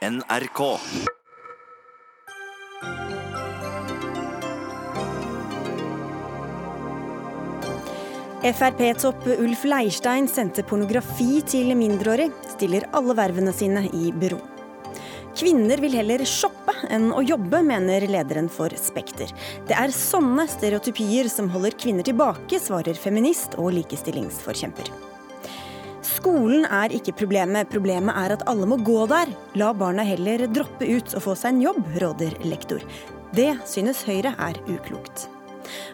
NRK. Frp-topp Ulf Leirstein sendte pornografi til mindreårig, stiller alle vervene sine i bero. Kvinner vil heller shoppe enn å jobbe, mener lederen for Spekter. Det er sånne stereotypier som holder kvinner tilbake, svarer feminist og likestillingsforkjemper. Skolen er ikke problemet, problemet er at alle må gå der. La barna heller droppe ut og få seg en jobb, råder lektor. Det synes Høyre er uklokt.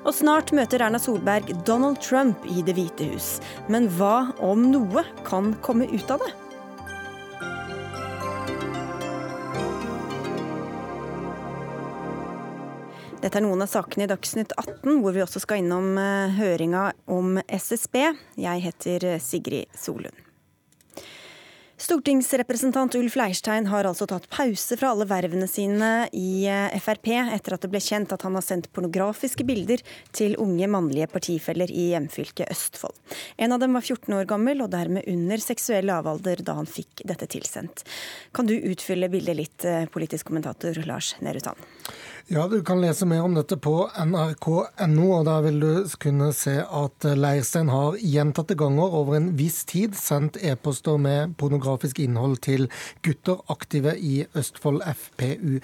Og snart møter Erna Solberg Donald Trump i Det hvite hus. Men hva om noe kan komme ut av det? Dette er noen av sakene i Dagsnytt 18, hvor vi også skal innom eh, høringa om SSB. Jeg heter Sigrid Solund. Stortingsrepresentant Ulf Leirstein har altså tatt pause fra alle vervene sine i eh, Frp etter at det ble kjent at han har sendt pornografiske bilder til unge mannlige partifeller i hjemfylket Østfold. En av dem var 14 år gammel og dermed under seksuell lavalder da han fikk dette tilsendt. Kan du utfylle bildet litt, eh, politisk kommentator Lars Nehru Sand? Ja, du kan lese mer om dette på nrk.no, og der vil du kunne se at Leirstein har gjentatte ganger over en viss tid sendt e-poster med pornografisk innhold til gutter aktive i Østfold FPU.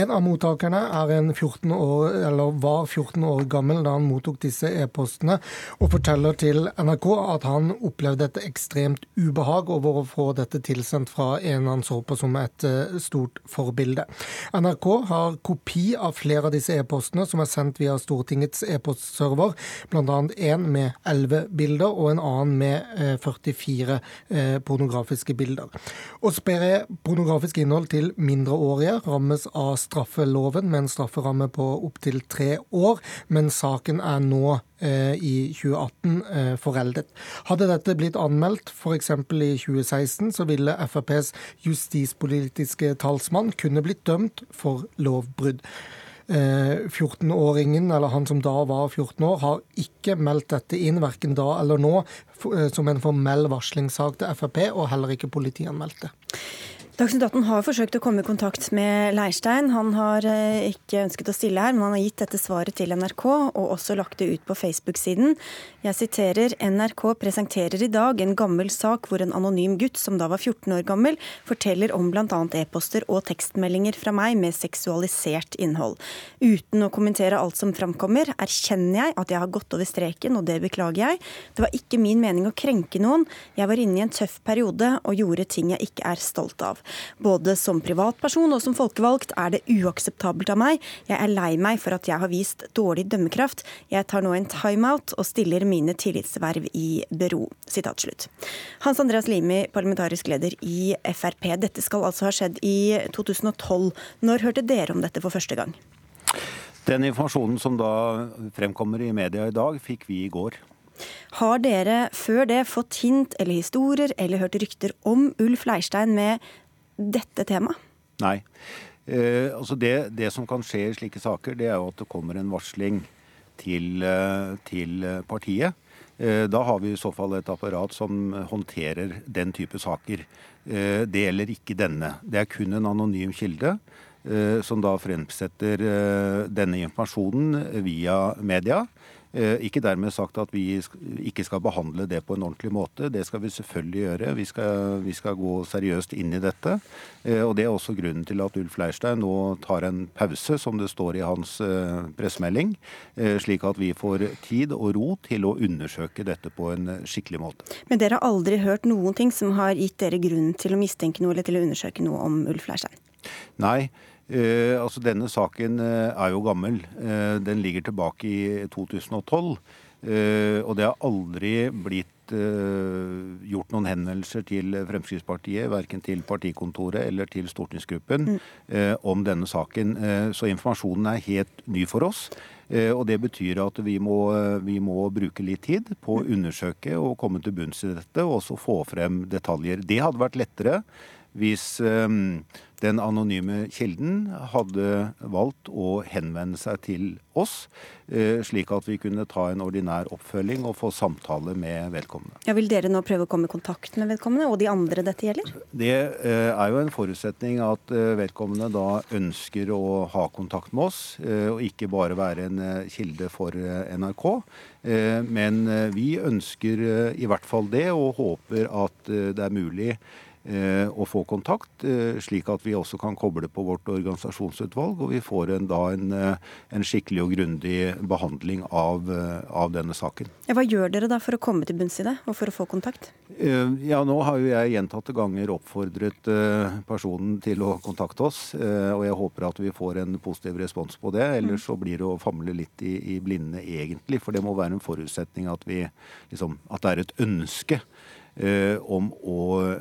En av mottakerne er en 14 år, eller var 14 år gammel da han mottok disse e-postene, og forteller til NRK at han opplevde et ekstremt ubehag over å få dette tilsendt fra en han så på som et eh, stort forbilde. NRK har kopi av flere av disse e-postene som er sendt via Stortingets e-postserver, bl.a. en med 11 bilder og en annen med 44 eh, pornografiske bilder. Å spre pornografisk innhold til mindreårige rammes av straffeloven med en strafferamme på opptil tre år, men saken er nå eh, i 2018 foreldet. Hadde dette blitt anmeldt f.eks. i 2016, så ville FrPs justispolitiske talsmann kunne blitt dømt for lovbrudd. 14-åringen, eller han som da var 14 år, har ikke meldt dette inn, verken da eller nå, som en formell varslingssak til Frp, og heller ikke politianmeldt det. Dagsnytt 18 har forsøkt å komme i kontakt med Leirstein. Han har eh, ikke ønsket å stille her, men han har gitt dette svaret til NRK, og også lagt det ut på Facebook-siden. Jeg siterer NRK presenterer i dag en gammel sak hvor en anonym gutt som da var 14 år gammel, forteller om bl.a. e-poster og tekstmeldinger fra meg med seksualisert innhold. Uten å kommentere alt som framkommer, erkjenner jeg at jeg har gått over streken, og det beklager jeg. Det var ikke min mening å krenke noen. Jeg var inne i en tøff periode og gjorde ting jeg ikke er stolt av. Både som privatperson og som folkevalgt er det uakseptabelt av meg. Jeg er lei meg for at jeg har vist dårlig dømmekraft. Jeg tar nå en timeout og stiller mine tillitsverv i bero. Sitat slutt. Hans Andreas Limi, parlamentarisk leder i Frp. Dette skal altså ha skjedd i 2012. Når hørte dere om dette for første gang? Den informasjonen som da fremkommer i media i dag, fikk vi i går. Har dere før det fått hint eller historier eller hørt rykter om Ulf Leirstein med dette temaet? Nei. Eh, altså det, det, som kan skje i slike saker, det er jo at det kommer en varsling til, eh, til partiet. Eh, da har vi i så fall et apparat som håndterer den type saker. Eh, det gjelder ikke denne. Det er kun en anonym kilde. Eh, som da fremsetter denne informasjonen via media. Eh, ikke dermed sagt at vi ikke skal behandle det på en ordentlig måte. Det skal vi selvfølgelig gjøre. Vi skal, vi skal gå seriøst inn i dette. Eh, og Det er også grunnen til at Ulf Leirstein nå tar en pause, som det står i hans eh, pressemelding, slik at vi får tid og ro til å undersøke dette på en skikkelig måte. Men dere har aldri hørt noen ting som har gitt dere grunn til å mistenke noe eller til å undersøke noe om Ulf Leirstein? Nei, Eh, altså Denne saken eh, er jo gammel. Eh, den ligger tilbake i 2012. Eh, og det har aldri blitt eh, gjort noen henvendelser til Fremskrittspartiet, verken til partikontoret eller til stortingsgruppen, mm. Eh, om denne saken. så informasjonen er helt ny for oss. Og Det betyr at vi må, vi må, bruke litt tid på å undersøke og komme til bunns i dette, og også få frem detaljer. Det hadde vært lettere hvis den anonyme kilden hadde valgt å henvende seg til oss, eh, slik at vi kunne ta en ordinær oppfølging og få samtale med vedkommende. Ja, vil dere nå prøve å komme i kontakt med vedkommende og de andre dette gjelder? Det eh, er jo en forutsetning at eh, vedkommende da ønsker å ha kontakt med oss, og ikke bare være en kilde for NRK. Men vi ønsker i hvert fall det, og håper at det er mulig å få kontakt, eh, slik at vi også kan koble på vårt organisasjonsutvalg, og vi får en, da en, eh, en skikkelig og grundig behandling av, av, denne saken. Hva gjør dere da for å komme til bunns i det, og for å få kontakt? Ja, Nå har jo jeg gjentatte ganger oppfordret personen til å kontakte oss, og jeg håper at vi får en positiv respons på det. Ellers så blir det å famle litt i, i blinde, egentlig. For det må være en forutsetning at, vi, liksom, at det er et ønske Eh, om å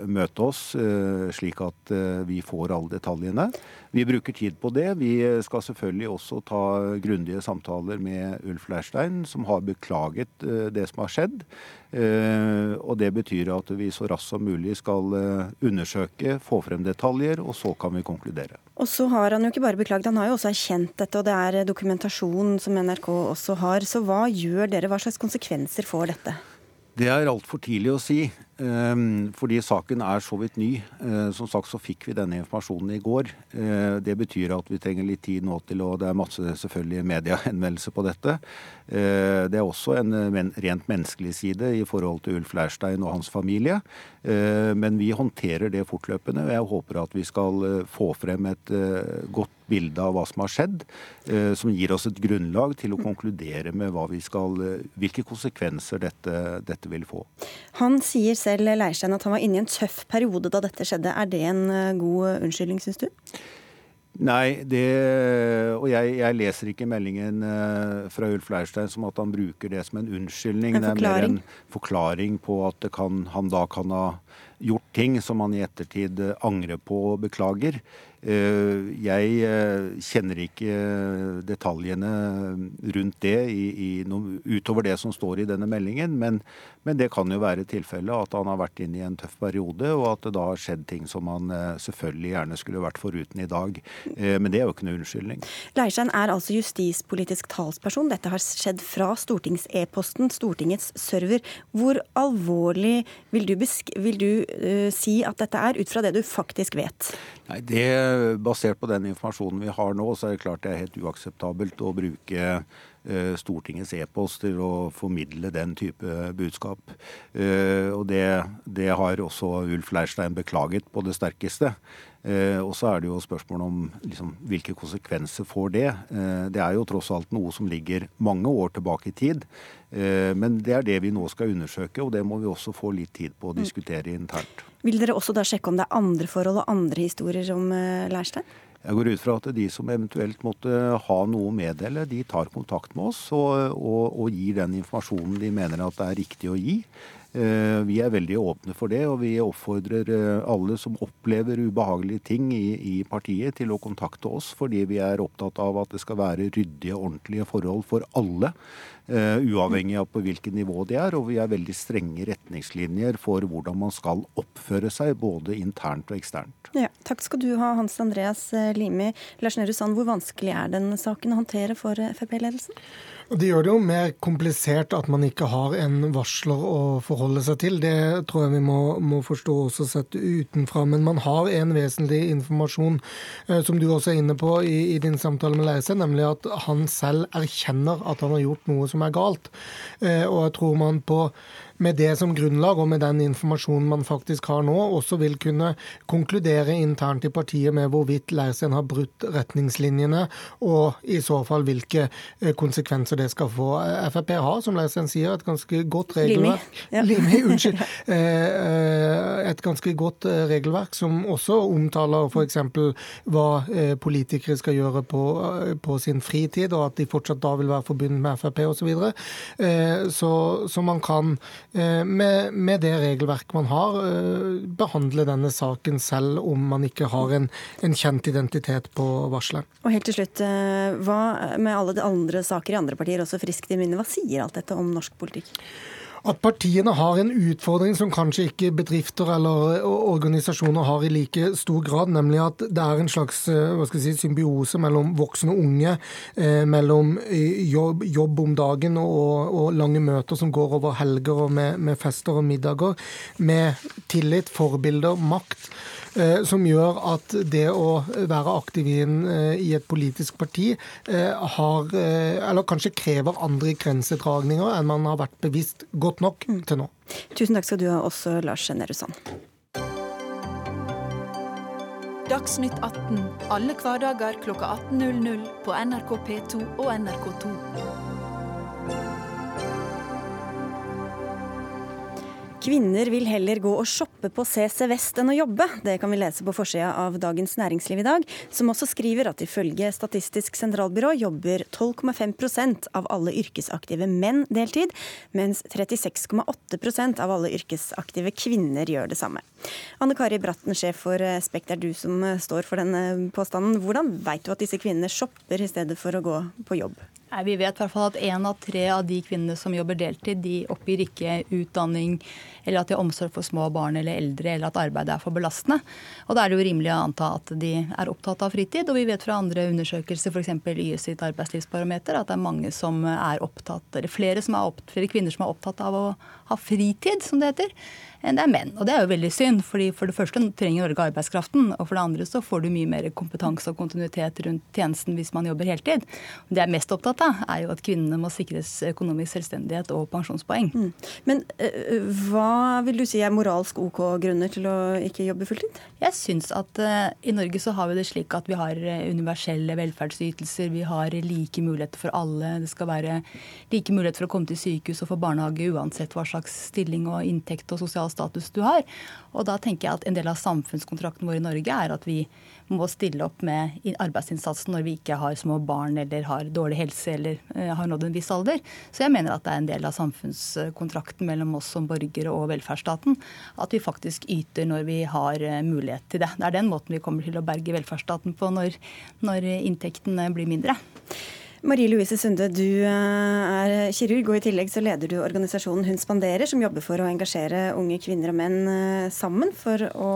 møte oss, eh, slik at eh, vi får alle detaljene. Vi bruker tid på det. Vi skal selvfølgelig også ta grundige samtaler med Ulf Leirstein, som har beklaget det som har skjedd. Og det betyr at vi så raskt som mulig skal undersøke, få frem detaljer, og så kan vi konkludere. Og så har han jo ikke bare beklaget, han har jo også erkjent dette, og det er dokumentasjon som NRK også har. Så hva gjør dere, hva slags konsekvenser får dette? Det er altfor tidlig å si, fordi saken er så vidt ny. Eh, som sagt så fikk vi denne informasjonen i går. Eh, det betyr at vi trenger litt tid nå til å Det er masse selvfølgelig mediehenvendelser på dette. Eh, det er også en rent menneskelig side i forhold til Ulf Leirstein og hans familie. Men vi håndterer det fortløpende, og jeg håper at vi skal få frem et godt bilde av hva som har skjedd, som gir oss et grunnlag til å konkludere med skal, eh, hvilke konsekvenser dette, dette, vil få. Han sier selv Leirstein, at han var inne i en tøff periode da dette skjedde. Er det en eh, god unnskyldning, syns du? Nei, det, og jeg, jeg, leser ikke meldingen fra Ulf Leirstein som at han bruker det som en unnskyldning. En det er mer en forklaring på at kan, han da kan ha gjort ting som han i ettertid angrer på og beklager. Eh, jeg eh, kjenner ikke detaljene rundt det i, i noe, utover det som står i denne meldingen, men, men det kan jo være tilfellet at han har vært inne i en tøff periode, og at det da har skjedd ting som han eh, selvfølgelig gjerne skulle vært foruten i dag. Men det er jo ikke noe unnskyldning. Leirstein er altså justispolitisk talsperson. Dette har skjedd fra stortings-e-posten, Stortingets server. Hvor alvorlig vil du, vil du uh, si at dette er, ut fra det du faktisk vet? Nei, det Basert på den informasjonen vi har nå, så er det klart det er helt uakseptabelt å bruke eh, Stortingets e-post til å formidle den type budskap. Eh, og det, det har også Ulf Leirstein beklaget på det sterkeste. Eh, og så er det jo spørsmål om liksom, hvilke konsekvenser får det. Det er jo tross alt noe som ligger mange år tilbake i tid. Men det er det vi nå skal undersøke, og det må vi også få litt tid på å diskutere internt. Vil dere også da sjekke om det er andre forhold og andre historier om uh, Leirstein? Jeg går ut fra at de som eventuelt måtte ha noe å meddele, de tar kontakt med oss og, og, og gir den informasjonen de mener at det er riktig å gi. Eh, vi er veldig åpne for det, og vi oppfordrer eh, alle som opplever ubehagelige ting i, i, partiet, til å kontakte oss, fordi vi er opptatt av at det skal være ryddige ordentlige forhold for alle. Uh, uavhengig av på hvilket nivå de er. Og vi har veldig strenge retningslinjer for hvordan man skal oppføre seg, både internt og eksternt. Ja, takk skal du ha, Hans Andreas Limi. Lars Nehru Sand, hvor vanskelig er den saken å håndtere for Frp-ledelsen? Det gjør det jo mer komplisert at man ikke har en varsler å forholde seg til. Det tror jeg vi må, må forstå også sett utenfra. Men man har en vesentlig informasjon, eh, som du også er inne på i, i din samtale med Leise, nemlig at han selv erkjenner at han har gjort noe som er galt. Eh, og jeg tror man på med det som grunnlag og med den informasjonen man faktisk har nå, også vil kunne konkludere internt i partiet med hvorvidt Leirstein har brutt retningslinjene, og i så fall hvilke eh, konsekvenser det skal få. Frp har, som Leirstein sier, et ganske godt regelverk Limi, ja. Limi unnskyld. Eh, et ganske godt eh, regelverk som også omtaler f.eks. hva politikere skal gjøre på, på, sin fritid, og at de fortsatt da vil være forbundet med Frp osv. Så, så Så man kan Eh, med, med, det regelverket man har, eh, behandle denne saken selv om man ikke har en, en kjent identitet på varselet. Og helt til slutt, eh, Hva med alle de andre saker i andre partier, også friskt i minne, hva sier alt dette om norsk politikk? At partiene har en utfordring som kanskje ikke bedrifter eller organisasjoner har i like stor grad, nemlig at det er en slags si, symbiose mellom voksne og unge, eh, mellom jobb, jobb, om dagen og, og, lange møter som går over helger og med, med fester og middager, med tillit, forbilder, makt. Eh, som gjør at det å være aktiv inn eh, i et politisk parti har, eller kanskje krever andre grensedragninger enn man har vært bevisst godt nok til nå. Tusen takk skal du ha også, Lars Nehru Sand. Dagsnytt 18 alle hverdager kl 18.00 på NRK P2 og NRK2. Kvinner vil heller gå og shoppe på CC Vest enn å jobbe. Det kan vi lese på forsida av Dagens Næringsliv i dag, som også skriver at ifølge Statistisk sentralbyrå jobber 12,5% av alle yrkesaktive menn deltid, mens 36,8% av alle yrkesaktive kvinner gjør det samme. Anne Kari Bratten, sjef for Spekt, er du som står for denne påstanden. Hvordan veit du at disse kvinnene shopper i stedet for å gå på jobb? Nei, Vi vet i hvert fall at én av tre av de kvinnene som jobber deltid, de oppgir ikke utdanning eller at de har omsorg for små barn eller eldre, eller at arbeidet er for belastende. Og Da er det jo rimelig å anta at de er opptatt av fritid. Og vi vet fra andre undersøkelser, f.eks. YS sitt arbeidslivsbarometer, at det er mange som er opptatt, eller flere, som er opptatt, flere kvinner som er opptatt av å ha fritid, som det heter enn det er menn. Og det er jo veldig synd, fordi for det første trenger Norge arbeidskraften, og for det andre så får du mye mer kompetanse og kontinuitet rundt tjenesten hvis man jobber heltid. Det er mest opptatt av, er jo at kvinnene må sikres økonomisk selvstendighet og pensjonspoeng. Mm. Men øh, hva vil du si er moralsk OK grunner til å ikke jobbe fulltid? Jeg syns at uh, i Norge så har vi det slik at vi har universelle velferdsytelser, vi har like muligheter for alle. Det skal være like muligheter for å komme til sykehus og få barnehage uansett hva slags stilling og inntekt og sosial status du har. Og da tenker jeg at en del av samfunnskontrakten vår i Norge er at vi må stille opp med arbeidsinnsatsen når vi ikke har små barn eller har dårlig helse eller uh, har nådd en viss alder. Så jeg mener at det er en del av samfunnskontrakten mellom oss som borgere og velferdsstaten at vi faktisk yter når vi har uh, mulighet til det. Det er den måten vi kommer til å berge velferdsstaten på når, når inntektene blir mindre. Marie Louise Sunde, du eh, er kirurg, og i tillegg så leder du organisasjonen Hun spanderer, som jobber for å engasjere unge kvinner og menn eh, sammen for å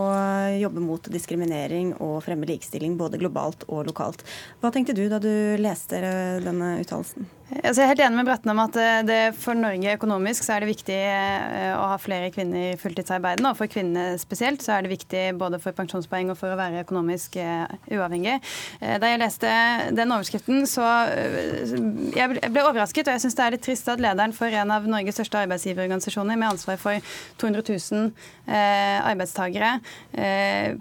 jobbe mot diskriminering og fremme likestilling både globalt og lokalt. Hva tenkte du da du leste eh, denne uttalelsen? Altså jeg er helt enig med Bratten om at eh, det for Norge økonomisk så er det viktig eh, å ha flere kvinner i fulltidsarbeidende. Og for kvinnene spesielt så er det viktig både for pensjonspoeng og for å være økonomisk eh, uavhengig. Da jeg leste den overskriften, så jeg ble overrasket. Og jeg syns det er litt trist at lederen for en av Norges største arbeidsgiverorganisasjoner med ansvar for 200 000 arbeidstakere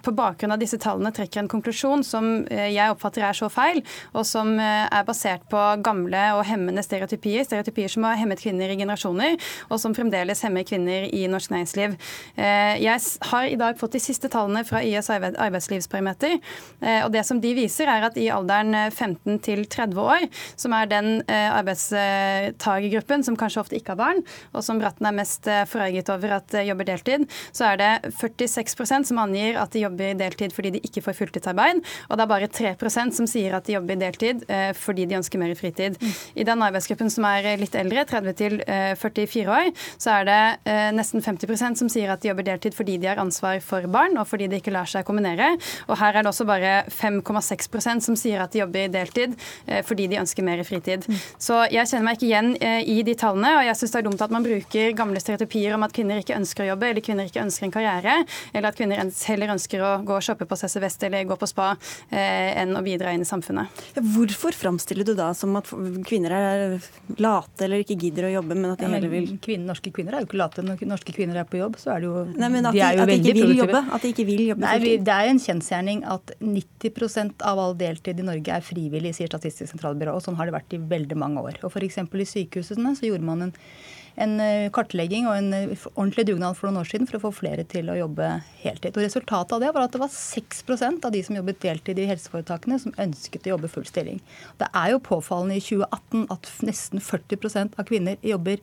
på bakgrunn av disse tallene trekker en konklusjon som jeg oppfatter er så feil, og som er basert på gamle og hemmende stereotypier. Stereotypier som har hemmet kvinner i generasjoner, og som fremdeles hemmer kvinner i norsk næringsliv. Eh, jeg har i dag fått de siste tallene fra IS arbeidslivsparameter. Eh, og det som de viser, er at i alderen 15 til 30 år, som er den eh, arbeidstakergruppen som kanskje ofte ikke har barn, og som Bratten er mest forarget over at jobber deltid, så er det 46% som angir at de jobber deltid fordi de ikke får fulltidsarbeid, og det er bare 3% som sier at de jobber deltid fordi de ønsker mer fritid. I i den arbeidsgruppen som er litt eldre, 30 til 44 eh, år, så er det eh, nesten 50% som sier at de jobber deltid fordi de har ansvar for barn, og fordi de ikke lar seg kombinere. Og her er det også bare 5,6% som sier at de jobber deltid eh, fordi de ønsker mer fritid. Så jeg kjenner meg ikke igjen i de tallene, og jeg syns det er dumt at man bruker gamle stereotypier om at kvinner ikke ønsker å jobbe, eller kvinner ikke ønsker en karriere, eller at kvinner heller ønsker å gå og shoppe på CC Vest eller gå på spa enn å bidra inn i samfunnet. Hvorfor framstiller du da som at kvinner er late eller ikke gidder å jobbe, men at de heller vil kvinner, Norske kvinner er jo ikke late. Når norske kvinner er på jobb, så er det jo Nei, men at de, de, at de ikke vil jobbe, at de ikke vil jobbe Nei, vi, Det er jo en kjensgjerning at 90% av all deltid i Norge er frivillig, sier Statistisk sentralbyrå. Og sånn har det vært i veldig mange år. Og F.eks. i sykehusene så gjorde man en en eh, kartlegging og en eh, ordentlig dugnad for noen år siden for å få flere til å jobbe heltid. Og Resultatet av det var at det var 6% av de som jobbet deltid i helseforetakene, som ønsket å jobbe full stilling. Det er jo påfallende i 2018 at nesten 40% av kvinner jobber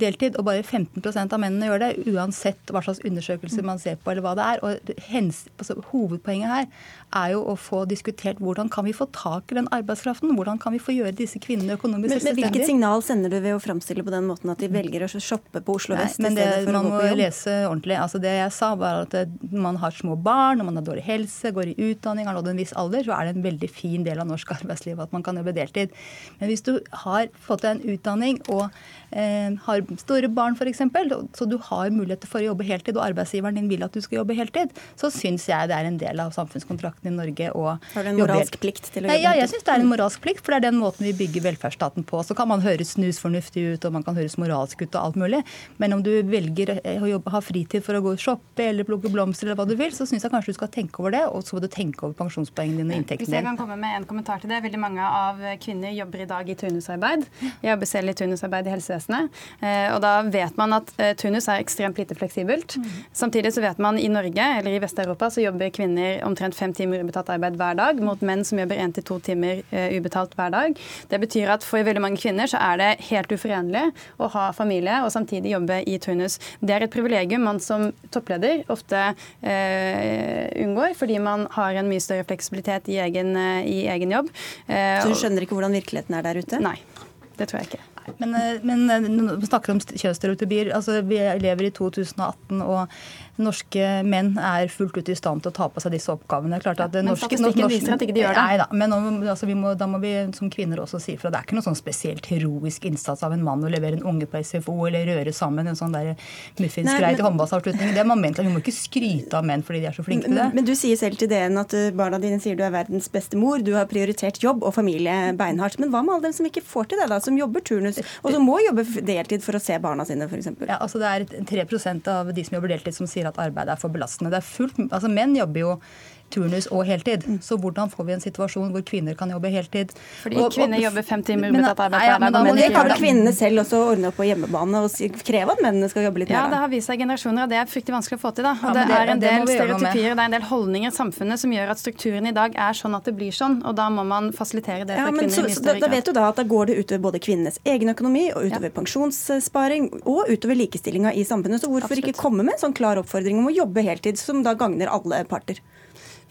deltid, og bare 15% av mennene gjør det, uansett hva slags undersøkelser man ser på eller hva det er. Og hens, altså, Hovedpoenget her er jo å få diskutert hvordan kan vi få tak i den arbeidskraften? Hvordan kan vi få gjøre disse kvinnene økonomisk selvstendige? Men, Hvilket signal sender du ved å framstille på den måten at de velger å shoppe på Oslo vest Nei, men det, for Man må lese ordentlig. Altså Det jeg sa, var at man har små barn, og man har dårlig helse, går i utdanning, har nådd en viss alder, så er det en veldig fin del av norsk arbeidsliv at man kan jobbe deltid. Men hvis du har fått deg en utdanning og Eh, har store barn f.eks., så du har muligheter for å jobbe heltid, og arbeidsgiveren din vil at du skal jobbe heltid, så syns jeg det er en del av samfunnskontrakten i Norge å Har du en moralsk plikt til å jobbe heltid? Ja, jeg syns det er en moralsk plikt, for det er den måten vi bygger velferdsstaten på. Så kan man høres snusfornuftig ut, og man kan høres moralsk ut og alt mulig, men om du velger å jobbe, ha fritid for å gå og shoppe eller plukke blomster eller hva du vil, så syns jeg kanskje du skal tenke over det, og så må du tenke over pensjonspoengene dine og inntekten dine. Hvis jeg kan komme med en kommentar til det. Veldig mange av kvinner jobber i dag i turnusarbeid. Jeg jobber selv i turnusarbeid i helsevesenet. Eh, og da vet man at Tunus turnus er ekstremt lite fleksibelt. Mm. Samtidig så vet man i Norge eller i Vest-Europa så jobber kvinner omtrent fem timer ubetalt arbeid hver dag, mot menn som jobber én til to timer eh, ubetalt hver dag. Det betyr at for veldig mange kvinner så er det helt uforenlig å ha familie og samtidig jobbe i turnus. Det er et privilegium man som toppleder ofte eh, unngår, fordi man har en mye større fleksibilitet i egen, i egen jobb. Eh, så du skjønner ikke hvordan virkeligheten er der ute? Nei. Det tror jeg ikke. Men, eh, men eh, vi snakker om kjønnsstereotypier. Altså, vi lever i 2018, og norske menn er fullt ut i stand til å ta på seg disse oppgavene. Klart at men norske, statistikken norske, viser at ikke de gjør det. Nei da, men altså, må, da må vi som kvinner også si fra. Det er ikke noe sånn spesielt heroisk innsats av en mann å levere en unge på SFO eller røre sammen en sånn der muffinsgreie til håndballsavslutning. Det er man ment, Vi må ikke skryte av menn fordi de er så flinke til det. Men, men du sier selv til DN at barna dine sier du er verdens beste mor, du har prioritert jobb og familie beinhardt. Men hva med alle dem som ikke får til det, da, som jobber turnus, og som må jobbe deltid for å se barna sine, f.eks.? Ja, altså det er 3% av de som jobber deltid som sier at arbeidet er for belastende. Det er fullt, altså Menn jobber jo turnus og heltid. Mm. Så hvordan får vi en situasjon hvor kvinner kan jobbe heltid? Fordi og, kvinner jobber fem timer ubetalt arbeid hver dag. Men, men det kan kvinnene selv også ordne opp på hjemmebane og kreve at mennene skal jobbe litt mer? Ja, det har vist seg generasjoner, og det er fryktelig vanskelig å få til. da. Og ja, det, det, er en del stereotypier, det er en del holdninger i samfunnet som gjør at strukturen i dag er sånn at det blir sånn, og da må man fasilitere det for ja, kvinner så, i da. Da vet du da at da går det utover både kvinnenes egen økonomi og utover ja. pensjonssparing og utover likestillinga i samfunnet. Så hvorfor Absolutt. ikke komme med en sånn klar oppfordring om å jobbe heltid, som da gagner alle parter?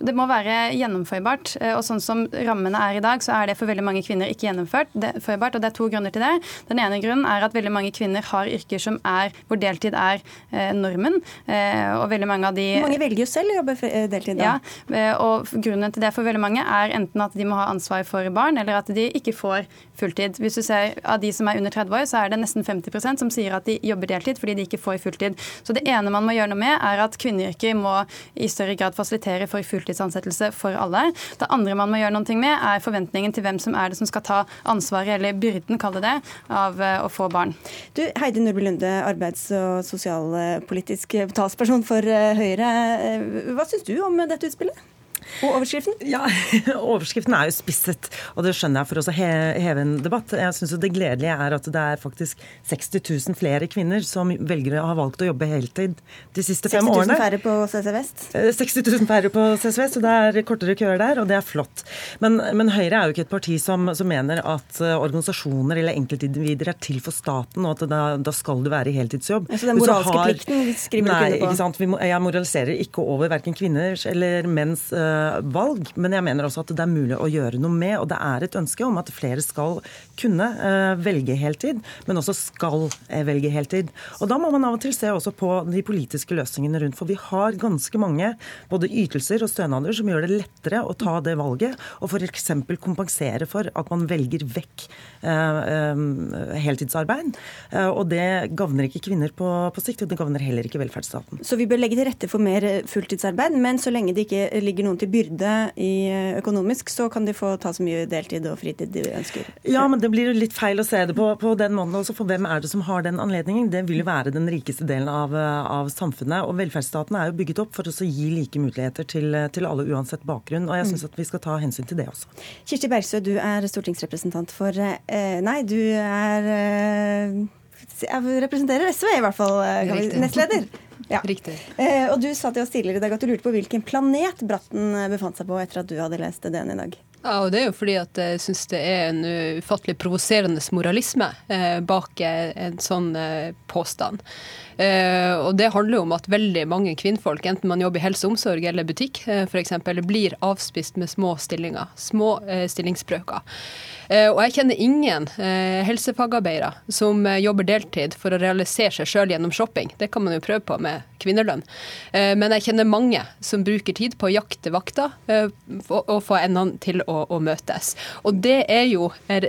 Det må være gjennomførbart. Eh, og sånn som rammene er i dag, så er det for veldig mange kvinner ikke gjennomførbart. Og det er to grunner til det. Den ene grunnen er at veldig mange kvinner har yrker som er, hvor deltid er eh, normen. Eh, og veldig mange av de Mange velger jo selv å jobbe deltid, da. Ja, og grunnen til det for veldig mange er enten at de må ha ansvar for barn, eller at de ikke får fulltid. Hvis du ser av de som er under 30 år, så er det nesten 50% som sier at de jobber deltid fordi de ikke får fulltid. Så det ene man må gjøre noe med, er at kvinneyrker må i større grad fasilitere for fulltid fulltidsansettelse for alle. Det andre man må gjøre noe med, er forventningen til hvem som er det som skal ta ansvaret, eller byrden, kall det det, av eh, å få barn. Du, Heidi Nordby Lunde, arbeids- og sosialpolitisk talsperson for eh, Høyre. Eh, hva syns du om dette utspillet? Og overskriften? Ja, Overskriften er jo spisset, og det skjønner jeg for å heve en debatt. Jeg synes Det gledelige er at det er faktisk 60 000 flere kvinner som velger å ha valgt å jobbe heltid de siste fem årene. 60 000 færre på CC Vest? 60 000 færre på CC Vest, og det er kortere køer der, og det er flott. Men, men Høyre er jo ikke et parti som, som, mener at eh, organisasjoner eller enkeltindivider er til for staten, og at da, da skal du være i heltidsjobb. Så den moralske har, plikten skriver du ikke på? Nei, Ikke sant? Jeg moraliserer ikke over verken kvinners eller menns uh, valg, men jeg mener også at det er mulig å gjøre noe med. Og det er et ønske om at flere skal kunne eh, velge heltid, men også skal eh, velge heltid. Og da må man av og til se også på de politiske løsningene rundt. For vi har ganske mange både ytelser og stønader som gjør det lettere å ta det valget, og f.eks. kompensere for at man velger vekk eh, heltidsarbeid. Og det gagner ikke kvinner på, på sikt, og det gagner heller ikke velferdsstaten. Så vi bør legge til rette for mer fulltidsarbeid, men så lenge det ikke ligger noen til byrde i eh, økonomisk, så kan de få ta så mye deltid og fritid de ønsker. Ja, men det blir jo litt feil å se det på, på den måten. Også for hvem er det som har den anledningen? Det vil jo være den rikeste delen av, eh, av samfunnet. Og velferdsstaten er jo bygget opp for å gi like muligheter til, til alle uansett bakgrunn. Og jeg syns at vi skal ta hensyn til det også. Kirsti Bergsø, du er stortingsrepresentant for eh, Nei, du er jeg representerer SV, i hvert fall. Nestleder. Ja. Riktig. Eh, og du sa til oss tidligere i dag at du lurte på hvilken planet Bratten befant seg på etter at du hadde lest DN i dag. Ja, og Det er jo fordi at jeg syns det er en ufattelig provoserende moralisme eh, bak en sånn eh, påstand. Eh, og Det handler jo om at veldig mange kvinnfolk, enten man jobber i helse og omsorg eller butikk eh, f.eks., blir avspist med små stillinger, små eh, stillingsbrøker. Eh, og jeg kjenner ingen eh, helsefagarbeidere som eh, jobber deltid for å realisere seg sjøl gjennom shopping. Det kan man jo prøve på med kvinnelønn. Men jeg kjenner mange som bruker tid på å jakte vakter og få endene til å, møtes. Og det er jo er,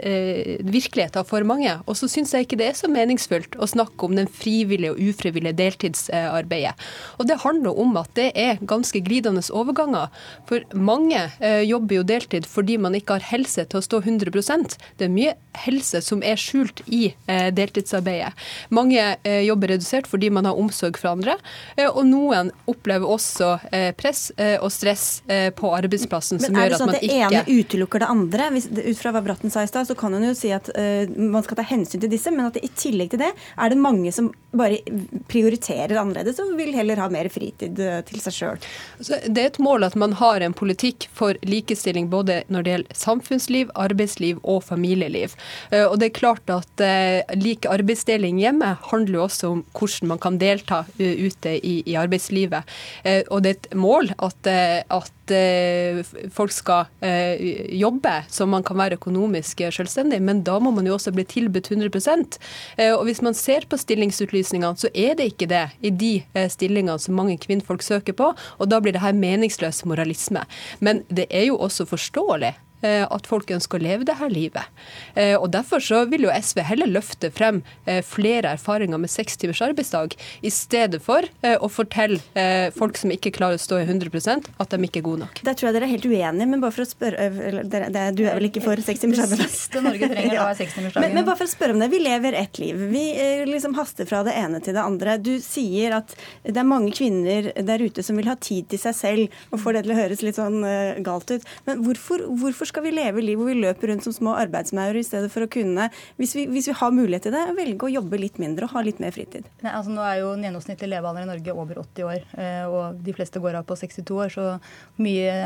virkeligheten for mange. Og så syns jeg ikke det er så meningsfullt å snakke om den frivillige og ufrivillige deltidsarbeidet. Og det handler om at det er ganske glidende overganger. For mange jobber jo deltid fordi man ikke har helse til å stå 100% det er mye helse som er skjult i eh, deltidsarbeidet. Mange eh, jobber redusert fordi man har omsorg for andre, eh, og noen opplever også eh, press eh, og stress på arbeidsplassen som gjør at man ikke Men er det sånn at det ene utelukker det andre? Hvis, ut fra hva Bratten sa i stad, så kan hun jo si at man skal ta hensyn til disse, men at det, i tillegg til det er det mange som bare prioriterer annerledes og vil heller ha mer fritid til seg sjøl. Altså, det er et mål at man har en politikk for likestilling både når det gjelder samfunnsliv, arbeidsliv og familieliv. Eh, og det er klart at eh, lik arbeidsdeling hjemme handler jo også om hvordan man kan delta eh, ute i, arbeidslivet. Og det er et mål at, at folk skal jobbe så man kan være økonomisk selvstendig, men da må man jo også bli tilbudt 100% Og hvis man ser på stillingsutlysningene, så er det ikke det i de stillingene som mange kvinnfolk søker på, og da blir det her meningsløs moralisme. Men det er jo også forståelig Eh, at folk ønsker å leve det her livet. Eh, og Derfor så vil jo SV heller løfte frem eh, flere erfaringer med seks timers arbeidsdag, i stedet for å fortelle folk som ikke klarer å stå i 100% at de ikke er gode nok. Der tror jeg dere er helt uenige, men bare for å spørre Du er vel ikke for seks timers arbeidsdag? Det siste Norge trenger, er seks timers men, men bare for å spørre om det. Vi lever ett liv. Vi liksom haster fra det ene til det andre. Du sier at det er mange kvinner der ute som vil ha tid til seg selv, og får det til å høres litt sånn galt ut. Men hvorfor, hvorfor skal vi leve liv hvor vi løper rundt som små arbeidsmaur i stedet for å kunne, hvis vi, hvis vi, har mulighet til det, velge å jobbe litt mindre og ha litt mer fritid? Nei, altså Nå er jo den gjennomsnittlige levealderen i Norge over 80 år, eh, og de fleste går av på 62 år, så mye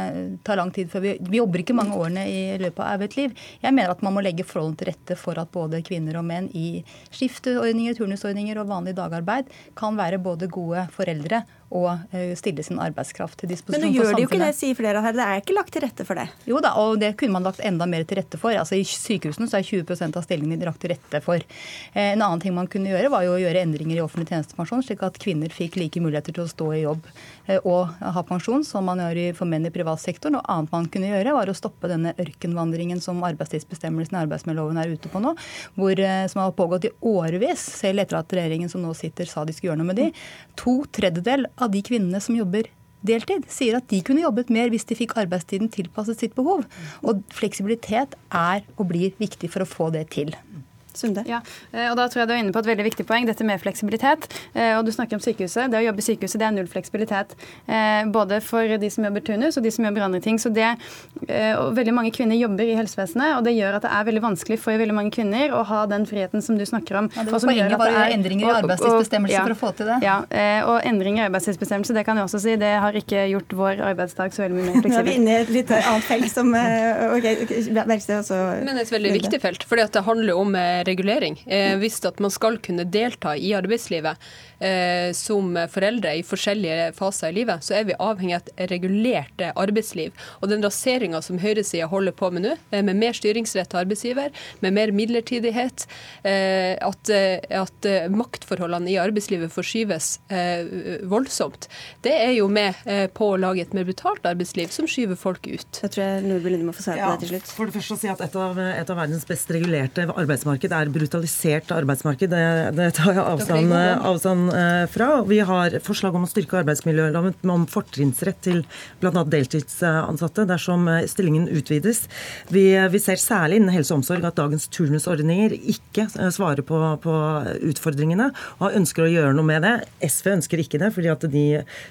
tar lang tid før vi Vi jobber ikke mange årene i løpet av et liv. Jeg mener at man må legge forholdene til rette for at både kvinner og menn i skifteordninger, turnusordninger og vanlig dagarbeid kan være både gode foreldre og eh, stille sin arbeidskraft til disposisjon for samfunnet. Men nå gjør de jo ikke det, sier flere her. Det er ikke lagt til rette for det? Jo da, og det kunne man lagt enda mer til rette for. Altså I sykehusene så er 20 av stillingene lagt til rette for. Eh, en annen ting man kunne gjøre, var jo å gjøre endringer i offentlig tjenestepensjon, slik at kvinner fikk like muligheter til å stå i jobb eh, og ha pensjon som man gjør for menn i privat sektor. Noe annet man kunne gjøre, var å stoppe denne ørkenvandringen som arbeidstidsbestemmelsen i arbeidsmiljøloven er ute på nå, hvor, som har pågått i årevis, selv etter at regjeringen som nå sitter sa de skulle gjøre noe med de. To tredjedel av de kvinnene som jobber deltid, sier at de kunne jobbet mer hvis de fikk arbeidstiden tilpasset sitt behov. Og fleksibilitet er og blir viktig for å få det til. Sunde. Ja, eh, og da tror jeg du er inne på et veldig viktig poeng, dette med fleksibilitet. Eh, og du snakker om sykehuset. Det å jobbe i sykehuset det er null fleksibilitet. Eh, både for de som jobber turnus og de som jobber andre ting. Så det, og veldig mange kvinner jobber i helsevesenet, og det gjør at det er veldig vanskelig for veldig mange kvinner å ha den friheten som du snakker om. Ja, det var poenget var å gjøre endringer i arbeidstidsbestemmelser ja, for å få til det. Ja, og endringer i arbeidstidsbestemmelse, det kan jeg også si, det har ikke gjort vår arbeidsdag så veldig mye mer fleksibel. Nå er vi inne i et litt annet felt som okay. Men et veldig viktig felt, for det handler om regulering. Eh, hvis at man skal kunne delta i arbeidslivet eh, som foreldre i forskjellige faser i livet, så er vi avhengig av et regulert arbeidsliv. Og den raseringa som høyresida holder på med nå, eh, med mer styringsrett til arbeidsgiver, med mer midlertidighet, eh, at, eh, at, maktforholdene i arbeidslivet forskyves eh, voldsomt, det er jo med på å lage et mer brutalt arbeidsliv som skyver folk ut. Jeg tror jeg Nordby Lunde må få svare på det til slutt. For det første å si at et av, et av verdens best regulerte arbeidsmarked er brutalisert arbeidsmarked. Det, det tar jeg avstand, avstand, eh, fra. Vi har forslag om å styrke arbeidsmiljøloven om fortrinnsrett til bl.a. deltidsansatte dersom eh, stillingen utvides. Vi, vi, ser særlig innen helse og omsorg at dagens turnusordninger ikke eh, svarer på, på, utfordringene, og ønsker å gjøre noe med det. SV ønsker ikke det, fordi at de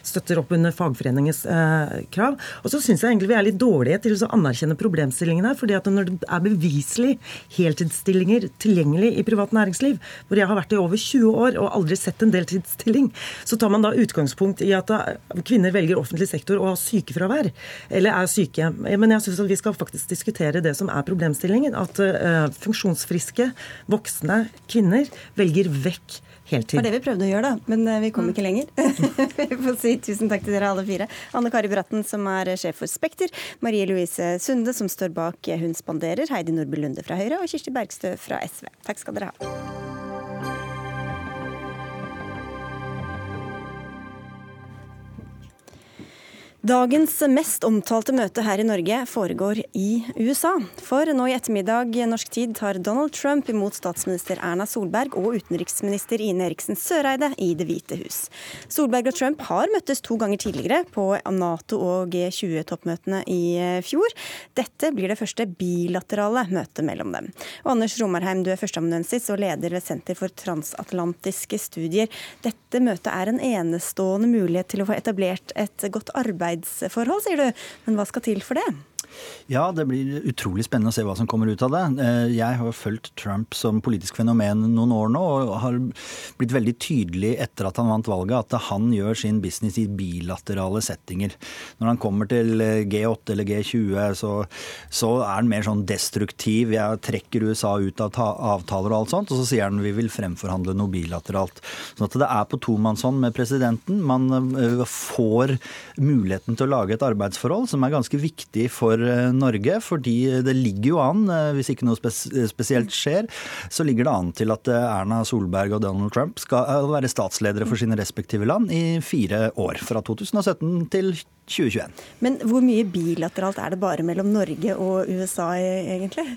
støtter opp under fagforeningens eh, krav. Og så syns jeg egentlig vi er litt dårlige til å anerkjenne problemstillingene. fordi at når det er beviselig heltidsstillinger til tilgjengelig i privat næringsliv, hvor jeg har vært i over 20 år og aldri sett en deltidsstilling, så tar man da utgangspunkt i at kvinner velger offentlig sektor og har sykefravær, eller er syke. Men jeg syns vi skal faktisk diskutere det som er problemstillingen. At uh, funksjonsfriske, voksne kvinner velger vekk heltid. Det var det vi prøvde å gjøre, da. Men eh, vi kom ikke lenger. vi får si tusen takk til dere alle fire. Anne Kari Bratten, som er sjef for Spekter. Marie Louise Sunde, som står bak Hun spanderer. Heidi Nordby Lunde fra Høyre. Og Kirsti Bergstø fra SV. Takk skal dere ha. Dagens mest omtalte møte her i Norge foregår i USA. For nå i ettermiddag norsk tid tar Donald Trump imot statsminister Erna Solberg og utenriksminister Ine Eriksen Søreide i Det hvite hus. Solberg og Trump har møttes to ganger tidligere på Nato- og G20-toppmøtene i fjor. Dette blir det første bilaterale møtet mellom dem. Og Anders Romarheim, du er førsteamanuensis og leder ved Senter for transatlantiske studier. Dette møtet er en enestående mulighet til å få etablert et godt arbeid arbeidsforhold, sier du. Men hva skal til for det? Ja, det blir utrolig spennende å se hva som kommer ut av det. Eh, jeg har fulgt Trump som politisk fenomen noen år nå, og har blitt veldig tydelig etter at han vant valget, at han gjør sin business i bilaterale settinger. Når han kommer til eh, G8 eller G20, så, så er han mer sånn destruktiv. Jeg trekker USA ut av avtaler og alt sånt, og så sier han vi vil fremforhandle noe bilateralt. Sånn at det er på tomannshånd med presidenten. Man eh, får muligheten til å lage et arbeidsforhold som er ganske viktig for Eh, Norge. Fordi det ligger jo an, eh, hvis ikke noe spesielt skjer, så ligger det an til at eh, Erna Solberg og Donald Trump skal være statsledere for sine respektive land i fire år. Fra 2017 til 2021. Men hvor mye bilateralt er det bare mellom Norge og USA egentlig?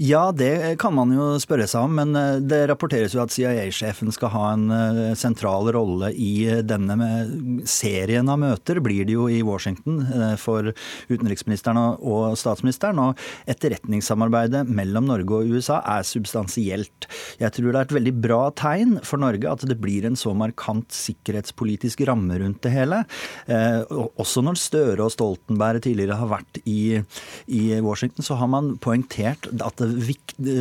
Ja, det kan man jo spørre seg om, men eh, det rapporteres jo at CIA-sjefen skal ha en eh, sentral rolle i eh, denne serien av møter, blir det jo i Washington for utenriksministeren og statsministeren. Og etterretningssamarbeidet mellom Norge og USA er substansielt. Jeg tror det er et veldig bra tegn for Norge at det blir en så markant sikkerhetspolitisk ramme rundt det hele. Også når Støre og Stoltenberg tidligere har vært i, i Washington, så har man poengtert at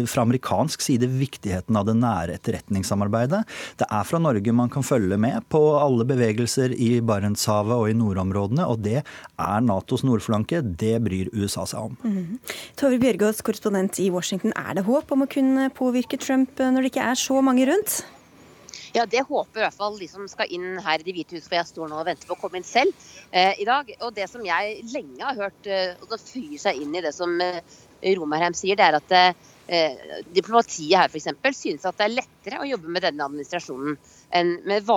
fra amerikansk side viktigheten av det nære etterretningssamarbeidet. Det er fra Norge man kan følge med på alle bevegelser i Barentshavet og i nordområdene, og det er Natos nordflanke. Det bryr USA seg om. Mm. Tove Bjørgaas, korrespondent i Washington. Er det håp om å kunne påvirke Trump når det ikke er så mange rundt? Ja, Det håper i hvert fall de som skal inn her i Det hvite hus, for jeg står nå og venter på å komme inn selv eh, i dag. Og Det som jeg lenge har hørt, eh, og det fyrer seg inn i det som eh, Romerheim sier, det er at eh, diplomatiet her f.eks. synes at det er lettere å jobbe med denne administrasjonen enn med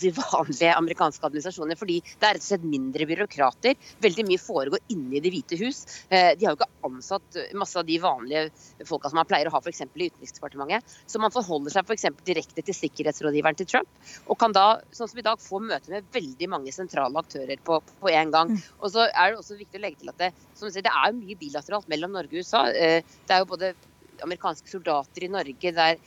de vanlige amerikanske administrasjoner. Fordi det er rett og slett mindre byråkrater. Veldig mye foregår inne i Det hvite hus. Eh, de har jo ikke ansatt masse av de vanlige folka som man pleier å ha f.eks. i Utenriksdepartementet. Så man forholder seg f.eks. direkte til sikkerhetsrådgiveren til Trump. Og kan da, sånn som i dag, få møte med veldig mange sentrale aktører på, på en gang. Mm. Og så er det også viktig å legge til at det, som sier, det er mye bilateralt mellom Norge og USA. Eh, det er jo både amerikanske soldater i Norge, der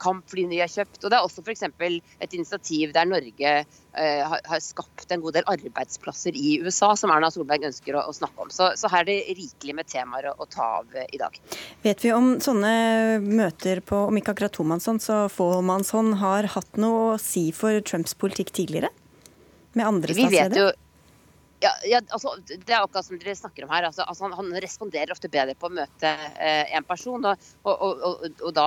kampflyene de har kjøpt. Og det er også f.eks. et initiativ der Norge eh, har, skapt en god del arbeidsplasser i USA, som Erna Solberg ønsker å, snakke om. Så, så, her er det rikelig med temaer å, å, ta av eh, i dag. Vet vi om sånne møter på, om ikke akkurat tomannshånd, så fåmannshånd, har hatt noe å si for Trumps politikk tidligere? Med andre statsledere? Ja, ja, altså, det er akkurat som dere snakker om her. Altså, altså, han, han, responderer ofte bedre på å møte eh, en person. Og, og, og, og, da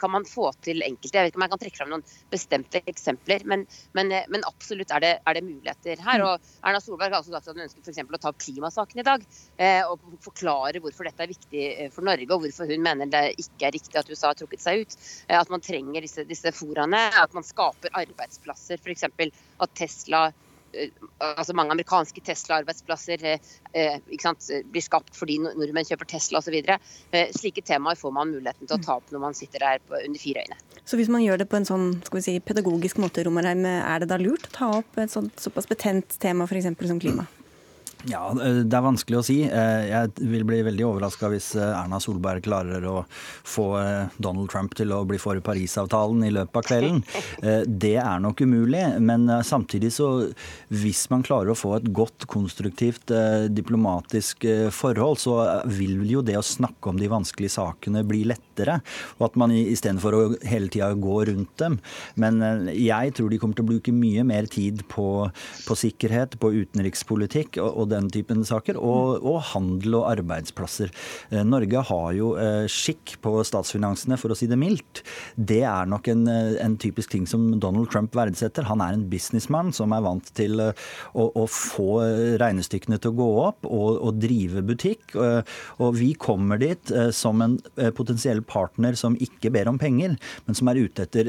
kan man få til enkelte. Jeg vet ikke om jeg kan trekke fram noen bestemte eksempler, men, men, eh, men absolutt er det, er det, muligheter her. Mm. Og Erna Solberg har også sagt at hun ønsker for å ta opp klimasaken i dag. Eh, og forklare hvorfor dette er viktig eh, for Norge, og hvorfor hun mener det ikke er riktig at USA har trukket seg ut. Eh, at man trenger disse, disse foraene. At man skaper arbeidsplasser. F.eks. at Tesla altså mange amerikanske Tesla-arbeidsplasser eh, eh blir skapt fordi nordmenn kjøper Tesla osv. Eh, slike temaer får man muligheten til å ta opp når man sitter der på, under fire øyne. Så hvis man gjør det på en sånn skal vi si, pedagogisk måte, Romerheim, er det da lurt å ta opp et sånt, såpass betent tema f.eks. som klima? Ja, Det er vanskelig å si. Eh, jeg vil bli veldig overraska hvis eh, Erna Solberg klarer å få eh, Donald Trump til å bli for Parisavtalen i løpet av kvelden. Det er nok umulig. Men samtidig så hvis man klarer å få et godt, konstruktivt diplomatisk forhold, så vil jo det å snakke om de vanskelige sakene bli lettere. Og at man istedenfor å hele tida gå rundt dem. Men jeg tror de kommer til å bruke mye mer tid på, på sikkerhet, på utenrikspolitikk. og, og den typen saker, og, og, handel og arbeidsplasser. Eh, Norge har jo eh, skikk på statsfinansene, for å si det mildt. Det er nok en, eh, en typisk ting som Donald Trump verdsetter. Han er en businessman som er vant til å, å få regnestykkene til å gå opp og, og, drive butikk. Og vi kommer dit som en potensiell partner som ikke ber om penger, men som er ute etter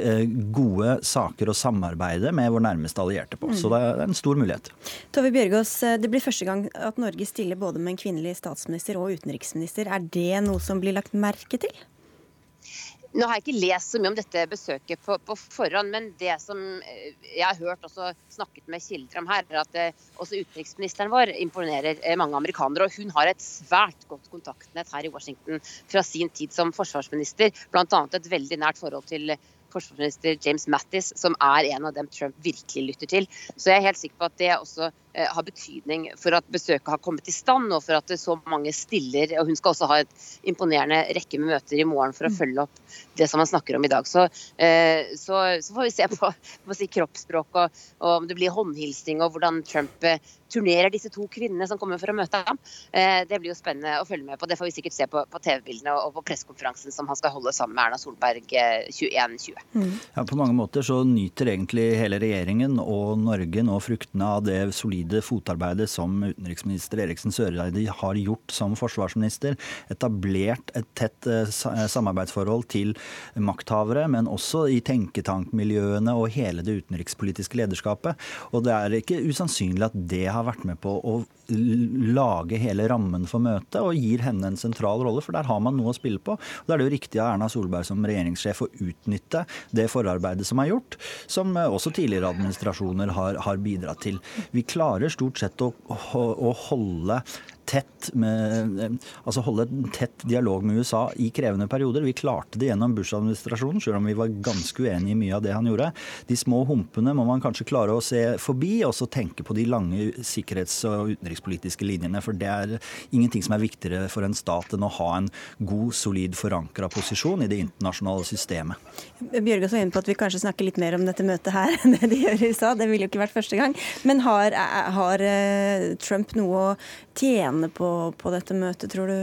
gode saker å samarbeide med vår nærmeste allierte på. Så det er en stor mulighet. Tove Bjørgaas, det blir første gang at Norge stiller både med en kvinnelig statsminister og utenriksminister. Er det noe som blir lagt merke til? Nå har jeg ikke lest så mye om dette besøket på, på forhånd, men det som eh, jeg har hørt også snakket med kilder om her, er at eh, også utenriksministeren vår imponerer eh, mange amerikanere. Og hun har et svært godt kontaktnett her i Washington fra sin tid som forsvarsminister. Bl.a. et veldig nært forhold til forsvarsminister James Mattis, som er en av dem Trump virkelig lytter til. Så jeg er helt sikker på at det også eh, har betydning for at besøket har kommet i stand, og for at så mange stiller. og Hun skal også ha et imponerende rekke med møter i morgen for å mm. følge opp det som man snakker om i dag. Så, eh, så, så får vi se på, på si kroppsspråk og, og, om det blir håndhilsing og hvordan Trump eh, turnerer disse to kvinnene som kommer for å møte ham. Eh, det blir jo spennende å følge med på. Det får vi sikkert se på, på TV-bildene og på pressekonferansen som han skal holde sammen med Erna Solberg 21.20. Eh, mm. Ja, på mange måter så nyter egentlig hele regjeringen og Norge nå fruktene av det solide fotarbeidet som utenriksminister Eriksen Søreide har gjort som forsvarsminister. Etablert et tett eh, samarbeidsforhold til makthavere, men også i tenketankmiljøene og hele det utenrikspolitiske lederskapet. Og det er ikke usannsynlig at det har har vært med på å lage hele rammen for møtet og gir henne en sentral rolle, for der har man noe å spille på. Da er det jo riktig av Erna Solberg som regjeringssjef å utnytte det forarbeidet som er gjort, som også tidligere administrasjoner har, har bidratt til. Vi klarer stort sett å, å holde tett med, altså holde en tett dialog med USA i krevende perioder. Vi klarte det gjennom Bush-administrasjonen, selv om vi var ganske uenige i mye av det han gjorde. De små humpene må man kanskje klare å se forbi, og så tenke på de lange sikkerhets- og utenrikspolitiske linjene. For det er ingenting som er viktigere for en stat enn å ha en god, solid forankra posisjon i det internasjonale systemet. Bjørgaas var inne på at vi kanskje snakker litt mer om dette møtet her enn det de gjør i USA. Det ville jo ikke vært første gang. Men har, har eh, Trump noe å tjene på, på dette møtet, tror du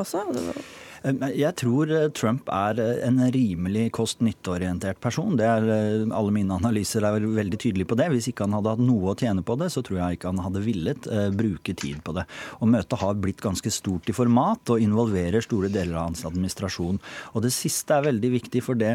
også? Jeg tror eh, Trump er eh, en rimelig kost-nytte-orientert person. Det er, eh, alle mine analyser er veldig tydelige på det. Hvis ikke han hadde hatt noe å tjene på det, så tror jeg ikke han hadde villet bruke tid på det. Og Møtet har blitt ganske stort i format og involverer store deler av hans administrasjon. Og Det siste er veldig viktig, for det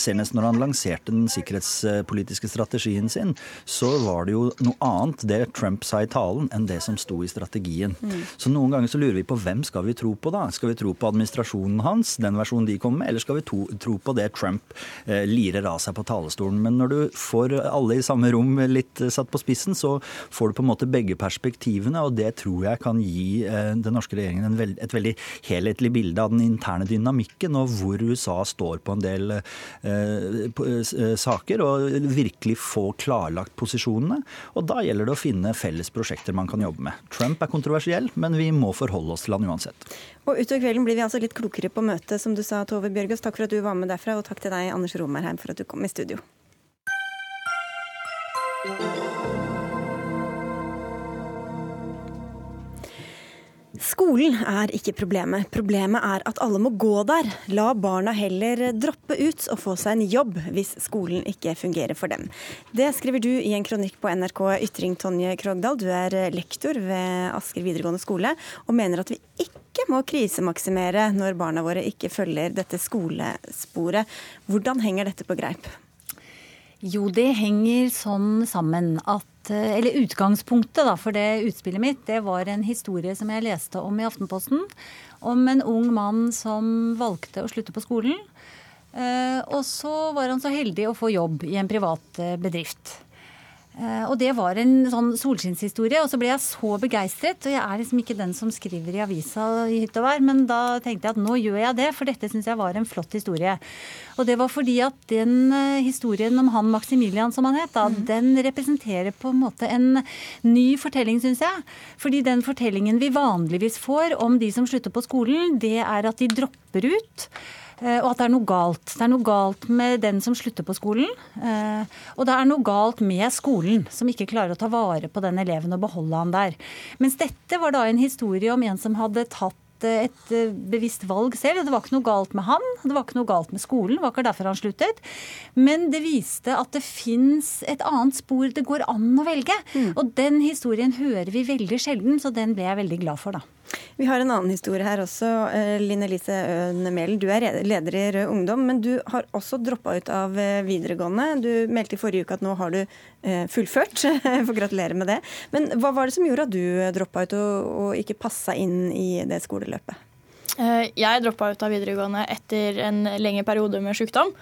senest når han lanserte den sikkerhetspolitiske strategien sin, så var det jo noe annet det Trump sa i talen, enn det som sto i strategien. Mm. Så noen ganger så lurer vi på hvem skal vi tro på da? Skal vi tro på administrasjonen? Administrasjonen hans, den versjonen de kommer med, eller skal vi to, tro på det Trump eh, lirer av seg på talerstolen? Men når du får alle i samme rom litt eh, satt på spissen, så får du på en måte begge perspektivene, og det tror jeg kan gi eh, den norske regjeringen veld, et veldig helhetlig bilde av den interne dynamikken, og hvor USA står på en del eh, saker, og virkelig få klarlagt posisjonene. Og da gjelder det å finne felles prosjekter man kan jobbe med. Trump er kontroversiell, men vi må forholde oss til han uansett. Og Utover kvelden blir vi altså litt klokere på møtet, som du sa, Tove Bjørgaas. Takk for at du var med derfra, og takk til deg, Anders Romerheim, for at du kom i studio. Skolen er ikke problemet. Problemet er at alle må gå der. La barna heller droppe ut og få seg en jobb hvis skolen ikke fungerer for dem. Det skriver du i en kronikk på NRK Ytring, Tonje Krogdal. Du er lektor ved Asker videregående skole og mener at vi ikke må krisemaksimere når barna våre ikke følger dette skolesporet. Hvordan henger dette på greip? Jo, det henger sånn sammen at Eh, eller utgangspunktet da, for det utspillet mitt, det var en historie som jeg leste om i Aftenposten. Om en ung mann som valgte å slutte på skolen. Eh, og så var han så heldig å få jobb i en privat eh, bedrift. Eh, og det var en sånn solskinnshistorie. Og så ble jeg så begeistret. Og jeg er liksom ikke den som skriver i avisa i hytt og vær, men da tenkte jeg at nå gjør jeg det, for dette syns jeg var en flott historie. Og det var fordi at den eh, historien om han Maximilian, som han het, da, mm. den representerer på en måte en ny fortelling, syns jeg. Fordi den fortellingen vi vanligvis får om de som slutter på skolen, det er at de dropper ut. Eh, og at det er noe galt. Det er noe galt med den som slutter på skolen. Eh, og det er noe galt med skolen, som ikke klarer å ta vare på den eleven og beholde han der. Mens dette var da en historie om en som hadde tatt et bevisst valg selv. Det var ikke noe galt med han, det var ikke noe galt med skolen. Det var ikke derfor han sluttet. Men det viste at det fins et annet spor det går an å velge. Mm. Og den historien hører vi veldig sjelden, så den ble jeg veldig glad for, da. Vi har en annen historie her også. Eh, Linn Elise Øen Mælen, du er leder i Rød Ungdom, men du har også droppa ut av eh, videregående. Du meldte i forrige uke at nå har du eh, fullført. Jeg får gratulere med det. Men hva var det som gjorde at du droppa ut og, og ikke passa inn i det skoleløpet? Jeg droppa ut av videregående etter en lengre periode med sykdom.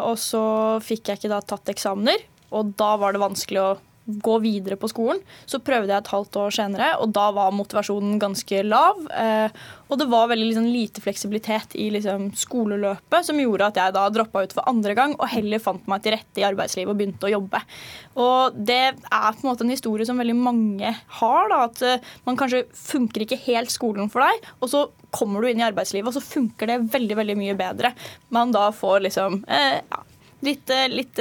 Og så fikk jeg ikke da tatt eksamener, og da var det vanskelig å gå videre på skolen. Så prøvde jeg et halvt år senere, og da var motivasjonen ganske lav. Eh, og det var veldig liksom, lite fleksibilitet i liksom, skoleløpet som gjorde at jeg da droppa ut for andre gang og heller fant meg til rette i arbeidslivet og begynte å jobbe. Og det er på en måte en historie som veldig mange har. Da, at eh, man kanskje funker ikke helt skolen for deg, og så kommer du inn i arbeidslivet, og så funker det veldig, veldig mye bedre. Man da får liksom eh, ja, litt, eh, litt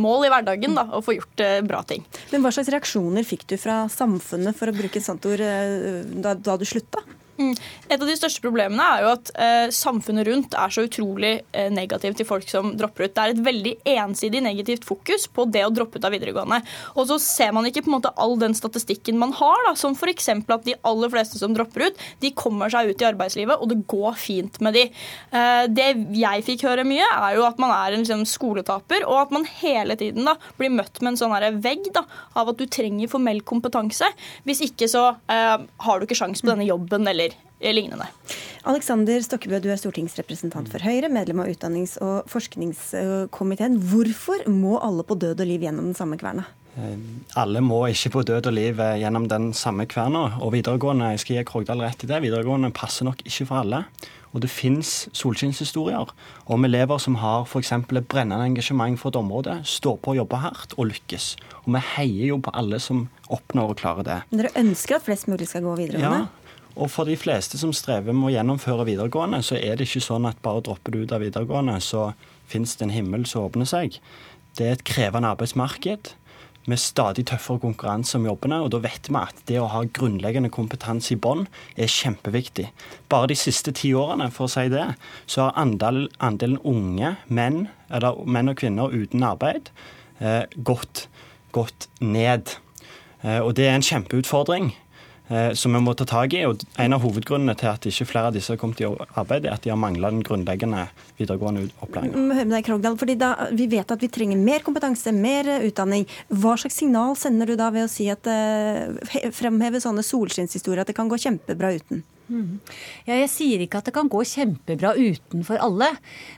mål i hverdagen da, å få gjort eh, bra ting. Men Hva slags reaksjoner fikk du fra samfunnet for å bruke et sånt ord eh, da, da du slutta? Mm. Et av de største problemene er jo at eh, samfunnet rundt er så utrolig eh, negativt til folk som dropper ut. Det er et veldig ensidig negativt fokus på det å droppe ut av videregående. Og så ser man ikke på en måte all den statistikken man har, da, som f.eks. at de aller fleste som dropper ut, de kommer seg ut i arbeidslivet, og det går fint med de. Eh, det jeg fikk høre mye, er jo at man er en liksom, skoletaper, og at man hele tiden da, blir møtt med en sånn vegg da, av at du trenger formell kompetanse. Hvis ikke så eh, har du ikke sjans på denne jobben eller lignende. Alexander Stokkebø, du er stortingsrepresentant for Høyre, medlem av utdannings- og forskningskomiteen. Hvorfor må alle på død og liv gjennom den samme kverna? Eh, alle må ikke på død og liv eh, gjennom den samme kverna. Og videregående jeg skal gi Krogdal rett i det, videregående passer nok ikke for alle. Og det fins solskinnshistorier om elever som har f.eks. et brennende engasjement for et område, står på og jobber hardt og lykkes. Og vi heier jo på alle som oppnår og klarer det. Men dere ønsker at flest mulig skal gå videregående? Ja, og for de fleste som strever med å gjennomføre videregående, så er det ikke sånn at bare dropper du ut av videregående, så fins det en himmel som åpner seg. Det er et krevende arbeidsmarked med stadig tøffere konkurranse om jobbene. og Da vet vi at det å ha grunnleggende kompetanse i bånn er kjempeviktig. Bare de siste ti årene for å si det, så har andel, andelen unge menn, eller menn og kvinner uten arbeid eh, gått, gått ned. Eh, og det er en kjempeutfordring. Eh, som vi må ta tak i. og En av hovedgrunnene til at ikke flere av disse har kommet i arbeid, er at de har mangla den grunnleggende videregående opplæringa. Vi vet at vi trenger mer kompetanse, mer utdanning. Hva slags signal sender du da ved å si at uh, fremheve sånne solskinnshistorier at det kan gå kjempebra uten? Ja, jeg sier ikke at det kan gå kjempebra utenfor alle,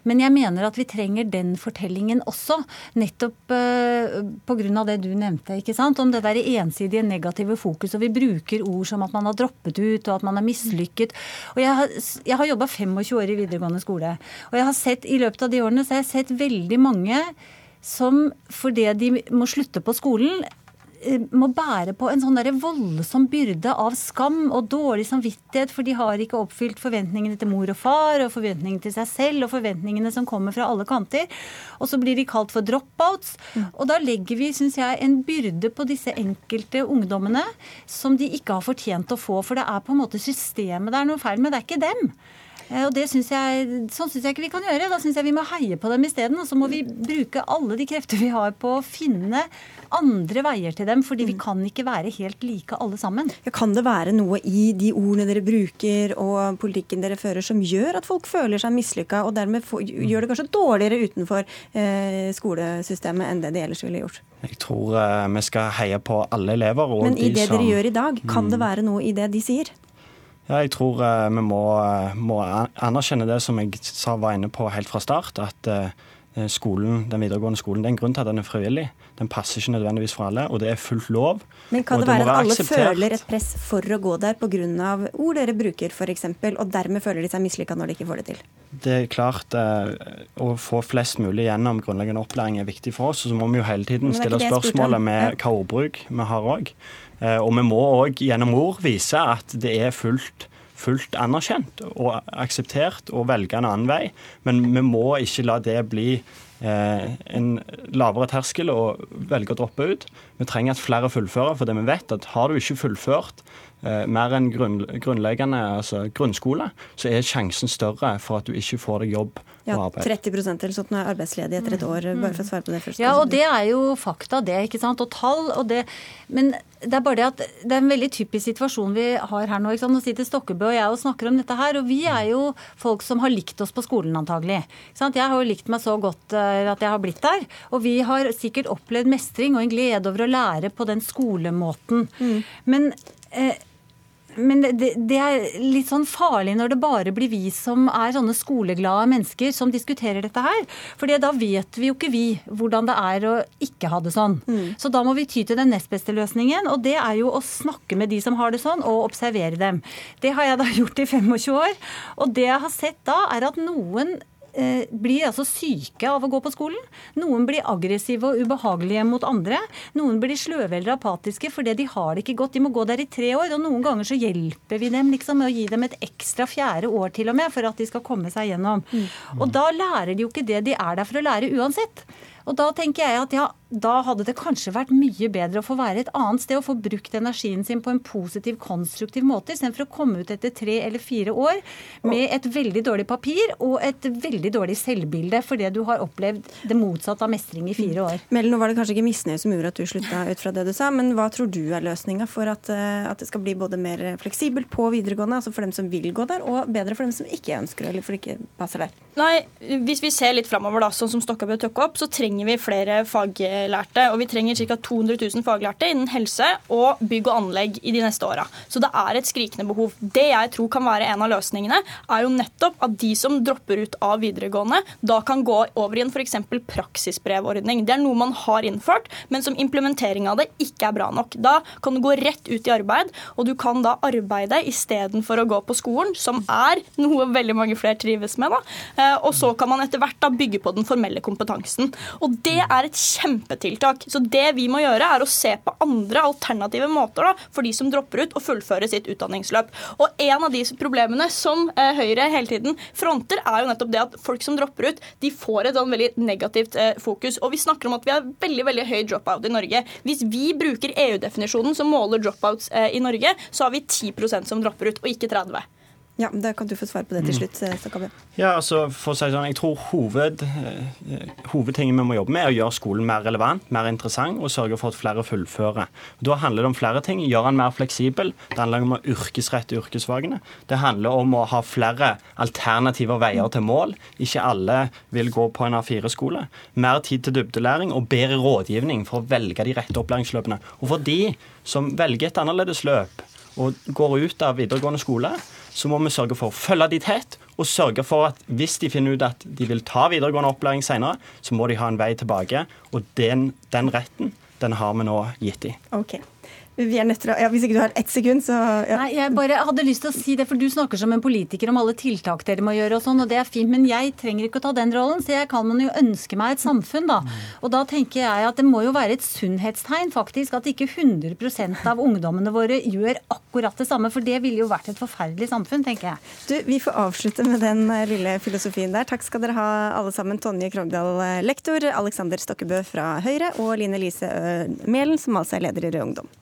men jeg mener at vi trenger den fortellingen også. Nettopp uh, eh, pga. det du nevnte, ikke sant? om det der ensidige negative fokus. Og vi bruker ord som at man har droppet ut og at man er mislykket. Jeg har, jeg har jobba 25 år i videregående skole, og jeg har sett i løpet av de årene så har jeg sett veldig mange som fordi de må slutte på skolen, må bære på en sånn der voldsom byrde av skam og dårlig samvittighet, for de har ikke oppfylt forventningene til mor og far, og forventningene til seg selv, og forventningene som kommer fra alle kanter. Og så blir de kalt for dropouts. Og da legger vi, syns jeg, en byrde på disse enkelte ungdommene som de ikke har fortjent å få. For det er på en måte systemet det er noe feil med, det er ikke dem. Eh, og det synes jeg, Sånn syns jeg ikke vi kan gjøre. Da syns jeg vi må heie på dem isteden. Og så må vi bruke alle de krefter vi har på å finne andre veier til dem. fordi vi mm. kan ikke være helt like alle sammen. Ja, kan det være noe i de ordene dere bruker og politikken dere fører som gjør at folk føler seg mislykka, og dermed får, gjør det kanskje dårligere utenfor eh, skolesystemet enn det de ellers ville gjort? Jeg tror eh, vi skal heie på alle elever. Men i det som... dere gjør i dag, kan mm. det være noe i det de sier? Jeg tror uh, vi må, uh, må, anerkjenne det som jeg sa var inne på helt fra start, at Eh, skolen, den videregående skolen. Det er en grunn til at den er frivillig. Den passer ikke nødvendigvis for alle, og det er fullt lov. Men kan det, det være at alle akseptert. føler et press for å gå der pga. ord dere bruker f.eks., og dermed føler de seg mislykka når de ikke får det til? Det er klart eh, Å få flest mulig gjennom grunnleggende opplæring er viktig for oss. Og så må vi jo hele tiden stille spørsmålet med hva ordbruk vi har òg. Eh, og vi må òg gjennom ord vise at det er fullt fullt anerkjent og akseptert å velge en annen vei. Men vi må ikke la det bli en lavere terskel og velge å droppe ut. Vi trenger at flere fullfører, for det vi vet at har du ikke fullført eh, mer enn grunn, grunnleggende altså grunnskole, så er sjansen større for at du ikke får deg jobb ja, 30% eller sånt er arbeidsledig etter et år. bare for å svare på det først. Ja, og det er jo fakta, det. ikke sant, Og tall. og det, Men det er bare det at det er en veldig typisk situasjon vi har her nå. ikke sant, Nå sitter Stokkebø og jeg og snakker om dette her, og vi er jo folk som har likt oss på skolen antagelig. Ikke sant? Jeg har jo likt meg så godt eh, at jeg har blitt der. Og vi har sikkert opplevd mestring og en glede over å lære på den skolemåten. Mm. Men eh, men det, det, er litt sånn farlig når det bare blir vi som er sånne skoleglade mennesker som diskuterer dette her. For da vet vi jo ikke vi hvordan det er å ikke ha det sånn. Mm. Så da må vi ty til den nest beste løsningen, og det er jo å snakke med de som har det sånn, og observere dem. Det har jeg da gjort i 25 år. Og det jeg har sett da, er at noen blir altså syke av å gå på skolen. Noen blir aggressive og ubehagelige mot andre. Noen blir sløve eller apatiske fordi de har det ikke godt. De må gå der i tre år, og noen ganger så hjelper vi dem liksom med å gi dem et ekstra fjerde år til og med for at de skal komme seg gjennom. Mm. Og da lærer de jo ikke det de er der for å lære uansett. Og da tenker jeg at ja, da hadde det kanskje vært mye bedre å få være et annet sted og få brukt energien sin på en positiv, konstruktiv måte, istedenfor å komme ut etter tre eller fire år med et veldig dårlig papir og et veldig dårlig selvbilde fordi du har opplevd det motsatte av mestring i fire år. Mel, nå var det kanskje ikke misnøye som gjorde at du slutta ut fra det du sa, men hva tror du er løsninga for at, eh, at, det skal bli både mer fleksibelt på videregående, altså for dem som vil gå der, og bedre for dem som ikke ønsker det, eller for ikke passer der? Nei, hvis vi ser litt framover, da, sånn som Stokkabø tok opp, så trenger vi flere fag faglærte, og vi trenger ca. 200 000 faglærte innen helse og bygg og anlegg i de neste åra. Så det er et skrikende behov. Det jeg tror kan være en av løsningene, er jo nettopp at de som dropper ut av videregående, da kan gå over i en f.eks. praksisbrevordning. Det er noe man har innført, men som implementering av det ikke er bra nok. Da kan du gå rett ut i arbeid, og du kan da arbeide istedenfor å gå på skolen, som er noe veldig mange flere trives med. da. Eh, og så kan man etter hvert da bygge på den formelle kompetansen. Og det er et kjempetiltak. Så det vi må gjøre, er å se på andre alternative måter da, for de som dropper ut, og fullføre sitt utdanningsløp. Og en av de problemene som eh, Høyre hele tiden fronter, er jo nettopp det at folk som dropper ut, de får et sånn veldig negativt eh, fokus. Og vi snakker om at vi har veldig veldig høy dropout i Norge. Hvis vi bruker EU-definisjonen som måler dropouts eh, i Norge, så har vi 10% som dropper ut, og ikke 30 ja, Da kan du få svare på det til slutt. Eh, Ja, altså, for å si sånn, Jeg tror hoved, eh, hovedtingen vi må jobbe med, er å gjøre skolen mer relevant, mer interessant og sørge for at flere fullfører. Da handler det om flere ting. Gjøre den mer fleksibel. Det handler om å yrkesrette yrkesfagene. Det handler om å ha flere alternative veier til mål. Ikke alle vil gå på en A4-skole. Mer tid til dybdelæring og bedre rådgivning for å velge de rette opplæringsløpene. Og for de som velger et annerledes løp og går ut av videregående skole, så må vi sørge for å følge de tett, og sørge for at hvis de finner ut at de vil ta videregående opplæring senere, så må de ha en vei tilbake. Og den, den retten, den har vi nå gitt dem. Okay. Vi er nødt til å, ja, Hvis ikke du har ett sekund, så ja. Nei, Jeg bare hadde lyst til å si det, for du snakker som en politiker om alle tiltak dere må gjøre og sånn, og det er fint, men jeg trenger ikke å ta den rollen, så jeg kan man jo ønske meg et samfunn, da. Og da tenker jeg at det må jo være et sunnhetstegn, faktisk, at ikke 100% av ungdommene våre gjør akkurat det samme, for det ville jo vært et forferdelig samfunn, tenker jeg. Du, vi får avslutte med den eh, lille filosofien der. Takk skal dere ha alle sammen. Tonje Krogdal, eh, lektor, Alexander Stokkebø fra Høyre og Line Lise Mælen, som altså er leder i Rød Ungdom.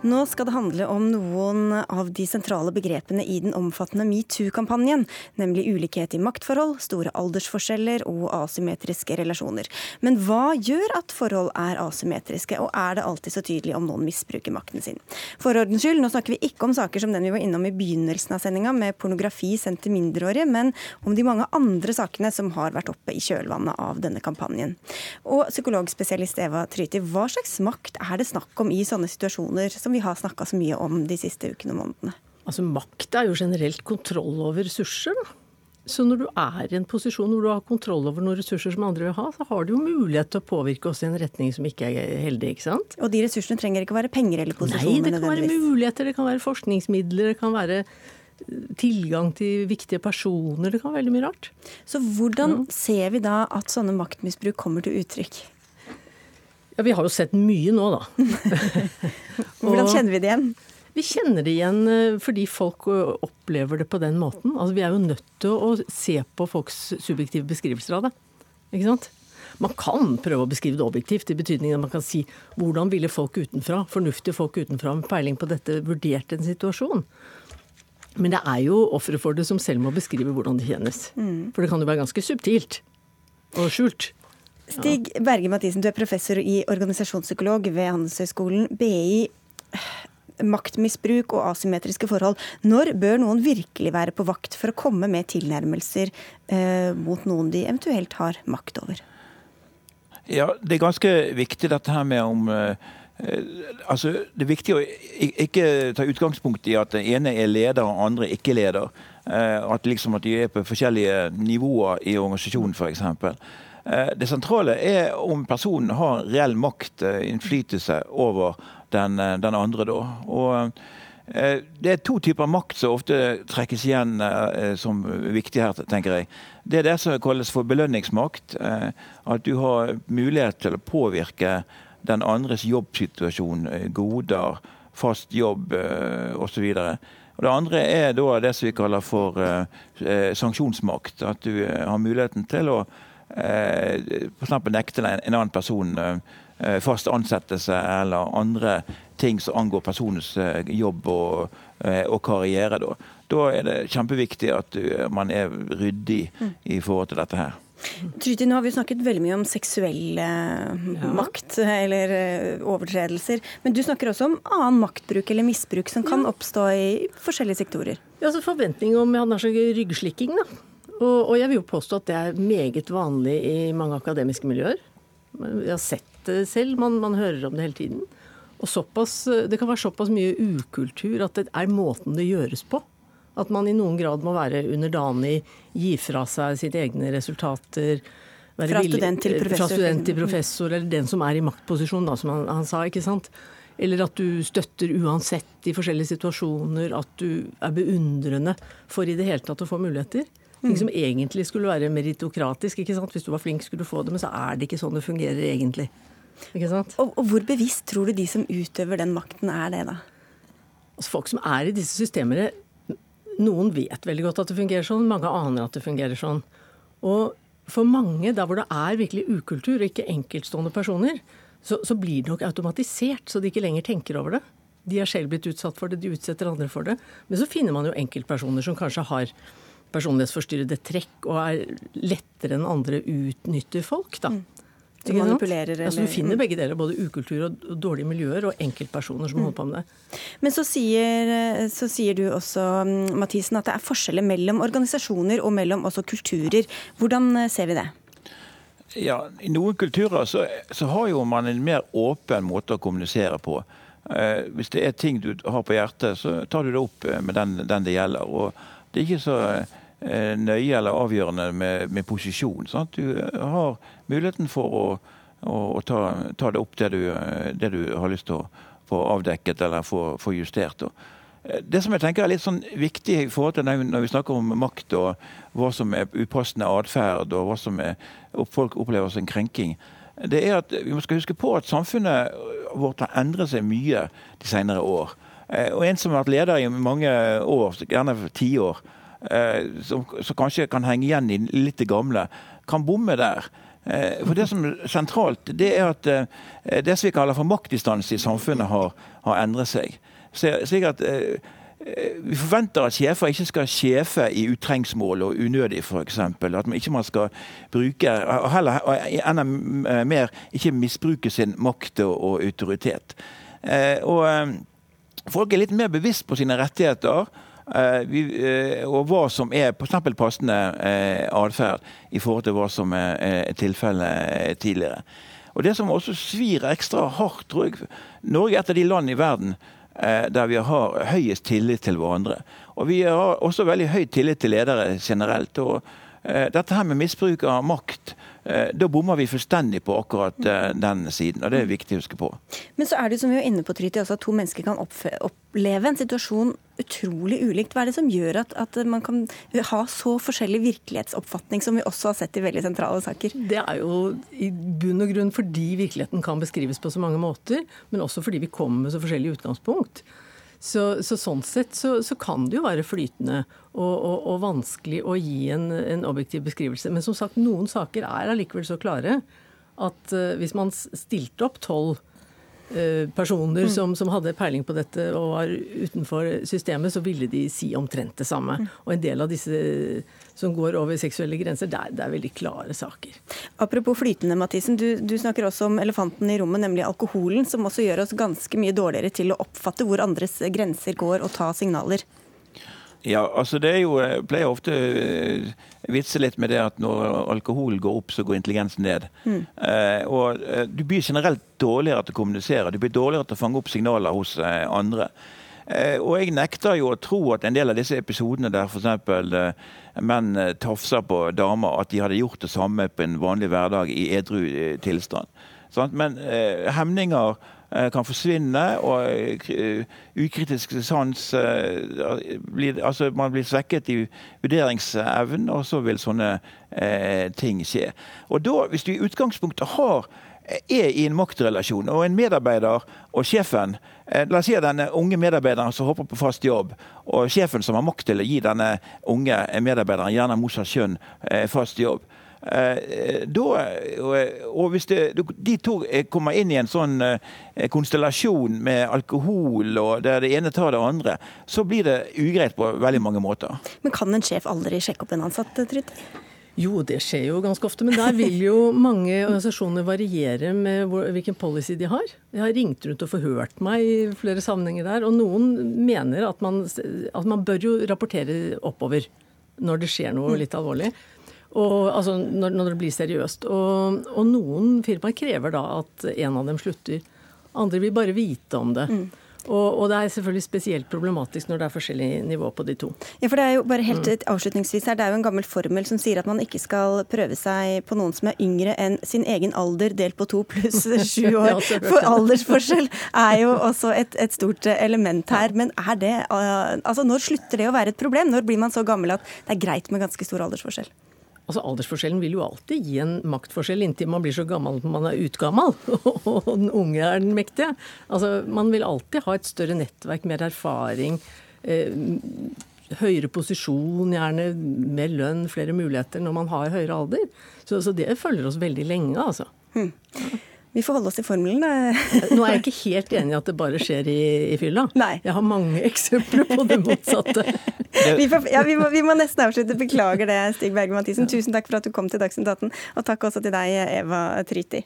Nå skal det handle om noen av de sentrale begrepene i den omfattende metoo-kampanjen, nemlig ulikhet i maktforhold, store aldersforskjeller og asymmetriske relasjoner. Men hva gjør at forhold er asymmetriske, og er det alltid så tydelig om noen misbruker makten sin? For ordens skyld, nå snakker vi ikke om saker som den vi var innom i begynnelsen av sendinga, med pornografi sendt til mindreårige, men om de mange andre sakene som har vært oppe i kjølvannet av denne kampanjen. Og psykologspesialist Eva Tryti, hva slags makt er det snakk om i sånne situasjoner? som som vi har snakka så mye om de siste ukene og månedene? Altså Makt er jo generelt kontroll over ressurser. da. Så når du er i en posisjon hvor du har kontroll over noen ressurser som andre vil ha, så har du jo mulighet til å påvirke oss i en retning som ikke er heldig. ikke sant? Og de ressursene trenger ikke å være penger eller posisjoner? Nei, det kan være muligheter, det kan være forskningsmidler, det kan være eh, tilgang til viktige personer. Det kan være veldig mye rart. Så hvordan ja. ser vi da at sånne maktmisbruk kommer til uttrykk? Ja, Vi har jo sett mye nå, da. Hvordan kjenner vi det igjen? Vi kjenner det igjen eh, fordi folk eh, opplever det på den måten. Altså, Vi er jo nødt til å se på folks subjektive beskrivelser av det. Ikke sant? Man kan prøve å beskrive det objektivt, i betydningen at man kan si hvordan ville folk utenfra, fornuftige folk utenfra med peiling på dette, vurdert en situasjon. Men det er jo ofre for det som selv må beskrive hvordan det kjennes. Mm. For det kan jo være ganske subtilt og skjult. Stig Berge Mathisen, du er professor i organisasjonspsykolog ved Handelshøyskolen BI. Maktmisbruk og asymmetriske forhold. Når bør noen virkelig være på vakt for å komme med tilnærmelser eh, mot noen de eventuelt har makt over? Ja, Det er ganske viktig dette her med om eh, altså, Det er viktig å ikke ta utgangspunkt i at den ene er leder og andre ikke leder. Eh, at, liksom at de er på forskjellige nivåer i organisasjonen f.eks. Eh, det sentrale er om personen har reell makt, eh, innflytelse over den, eh, den andre. Da. Og det er to typer makt som ofte trekkes igjen som viktig her, tenker jeg. Det er det som kalles for belønningsmakt. At du har mulighet til å påvirke den andres jobbsituasjon, goder, fast jobb osv. Og Det andre er det som vi kaller for sanksjonsmakt. At du har muligheten til å f.eks. nekte en annen person eh, fast ansettelse eller andre ting som angår personens eh, jobb og, og karriere. Da. da er det kjempeviktig at man er ryddig mm. i forhold til dette her. Tryti, nå har vi snakket veldig mye om seksuell ja. makt eller overtredelser. Men du snakker også om annen maktbruk eller misbruk som kan ja. oppstå i forskjellige sektorer. Ja, altså Forventning om ryggslikking. da. Og, og, jeg vil jo påstå at det er meget vanlig i mange akademiske miljøer. Jeg har sett det selv, man, man hører om det hele tiden. Og såpass, det kan være såpass mye ukultur at det er måten det gjøres på. At man i noen grad må være underdanig, gi fra seg sine egne resultater. Fra student til professor. Fra student til professor, eller den som er i maktposisjon, da, som han, han sa. ikke sant? Eller at du støtter uansett i forskjellige situasjoner. At du er beundrende for i det hele tatt å få muligheter. Ting som egentlig skulle være meritokratisk. ikke sant? Hvis du var flink, skulle du få det. Men så er det ikke sånn det fungerer egentlig. Ikke sant? Og, og hvor bevisst tror du de som utøver den makten, er det, da? Altså Folk som er i disse systemene, noen vet veldig godt at det fungerer sånn, mange aner at det fungerer sånn. Og for mange, der hvor det er virkelig ukultur og ikke enkeltstående personer, så, så, blir det nok automatisert, så de ikke lenger tenker over det. De har selv blitt utsatt for det, de utsetter andre for det. Men så finner man jo enkeltpersoner som kanskje har personlighetsforstyrrede trekk og er lettere enn andre utnytter folk. da. Mm. Som manipulerer eller altså, Du finner begge deler, både ukultur og dårlige miljøer og enkeltpersoner som mm. holder på med det. Men så sier, så sier, du også, mm, Mathisen, at det er forskjeller mellom organisasjoner og mellom også kulturer. Hvordan eh, ser vi det? Ja, I noen kulturer så, så har jo man en mer åpen måte å kommunisere på. Eh, hvis det er ting du har på hjertet, så tar du det opp eh, med den, den det gjelder. og det er ikke så eh, nøye eller avgjørende med, med posisjon. Sant? Du eh, har muligheten for å, å, å ta, ta, det opp det du, eh, det du, har lyst til å få avdekket eller få, få justert. Det som jeg tenker er litt sånn viktig i forhold til når vi snakker om makt og hva som er upassende atferd og hva som er, folk opplever som krenking, det er at vi skal huske på at samfunnet vårt har endret seg mye de senere år. Eh, og en som har vært leder i mange år, gjerne tiår, eh, som, som kanskje kan henge igjen i litt det gamle, kan bomme der. Eh, for Det som er sentralt, det er at det som vi kaller for maktdistanse i samfunnet, har, har endret seg. Slik at vi forventer at sjefer ikke skal sjefe i utrengsmål og unødig, f.eks. At man ikke skal bruke, og heller enda mer ikke misbruke sin makt og autoritet. Og Folk er litt mer bevisst på sine rettigheter. Uh, vi, uh, og hva som er f.eks. passende uh, atferd i forhold til hva som er, er tilfellet tidligere. Og Det som også svir ekstra hardt, tror jeg Norge er et av de land i verden der vi har høyest tillit til hverandre. Og vi har også veldig høy tillit til ledere generelt. og Dette her med misbruk av makt Eh, da bommer vi fullstendig på akkurat eh, den siden, og det er viktig å huske på. Men så er det som vi var inne på, Tryti, også at to mennesker kan oppleve en situasjon utrolig ulikt. Hva er det som gjør at, at, man kan ha så forskjellig virkelighetsoppfatning, som vi også har sett i veldig sentrale saker? Det er jo i bunn og grunn fordi virkeligheten kan beskrives på så mange måter, men også fordi vi kommer med så forskjellig utgangspunkt. Så, så, sånn sett så, så, kan det jo være flytende og, og, og vanskelig å gi en, en, objektiv beskrivelse. Men som sagt, noen saker er allikevel så klare at uh, hvis man stilte opp tolv uh, personer mm. som, som, hadde peiling på dette og var utenfor systemet, så ville de si omtrent det samme. Mm. Og en del av disse som går over seksuelle grenser, det er, det er veldig klare saker. Apropos flytende, Mathisen. Du, du, snakker også om elefanten i rommet, nemlig alkoholen, som også gjør oss ganske mye dårligere til å oppfatte hvor andres grenser går, og ta signaler. Ja, altså det er jo, Jeg pleier ofte å eh, vitse litt med det at når alkohol går opp, så går intelligensen ned. Mm. Eh, og eh, Du blir generelt dårligere til å kommunisere. Du blir dårligere til å fange opp signaler hos eh, andre. Eh, og jeg nekter jo å tro at en del av disse episodene der f.eks. Eh, menn eh, tafser på damer, at de hadde gjort det samme på en vanlig hverdag i edru tilstand. Men hemninger kan forsvinne, og ukritisk sans altså Man blir svekket i vurderingsevnen, og så vil sånne ting skje. Og da, Hvis du i utgangspunktet har er i en maktrelasjon. Og en medarbeider og sjefen eh, La oss si denne unge medarbeideren som hopper på fast jobb, og sjefen som har makt til å gi denne unge medarbeideren, gjerne motsatt kjønn, eh, fast jobb. Eh, da, og hvis det, de to kommer inn i en sånn konstellasjon med alkohol, og der det ene tar det andre, så blir det ugreit på veldig mange måter. Men kan en sjef aldri sjekke opp en ansatt, Tryd? Jo, det skjer jo ganske ofte. Men der vil jo mange organisasjoner variere med hvilken policy de har. Jeg har ringt rundt og forhørt meg i flere sammenhenger der. Og noen mener at man, at man bør jo rapportere oppover når det skjer noe litt alvorlig. Og, altså når, når, det blir seriøst. Og, og noen firmaer krever da at en av dem slutter. Andre vil bare vite om det. Mm. Og, og, det er selvfølgelig spesielt problematisk når det er forskjellig nivå på de to. Ja, for det er jo bare helt mm. avslutningsvis her, det er jo en gammel formel som sier at man ikke skal prøve seg på noen som er yngre enn sin egen alder delt på to pluss sju år. For aldersforskjell er jo også et, et stort element her. Men er det uh, Altså når slutter det å være et problem? Når blir man så gammel at det er greit med ganske stor aldersforskjell? Altså Aldersforskjellen vil jo alltid gi en maktforskjell inntil man blir så gammel at man er utgammal, og den unge er den mektige. Altså Man vil alltid ha et større nettverk, mer erfaring. Eh, høyere posisjon, gjerne mer lønn, flere muligheter når man har høyere alder. Så, så det følger oss veldig lenge, altså. Hmm. Vi får holde oss til formelen. Nå er jeg ikke helt enig i at det bare skjer i, i fylla. Nei. Jeg har mange eksempler på det motsatte. vi, får, ja, vi, må, vi, må, nesten avslutte. Beklager det, Stig Berge Mathisen. Tusen takk for at du kom til Dagsnytt 18. Og takk også til deg, Eva Tryti.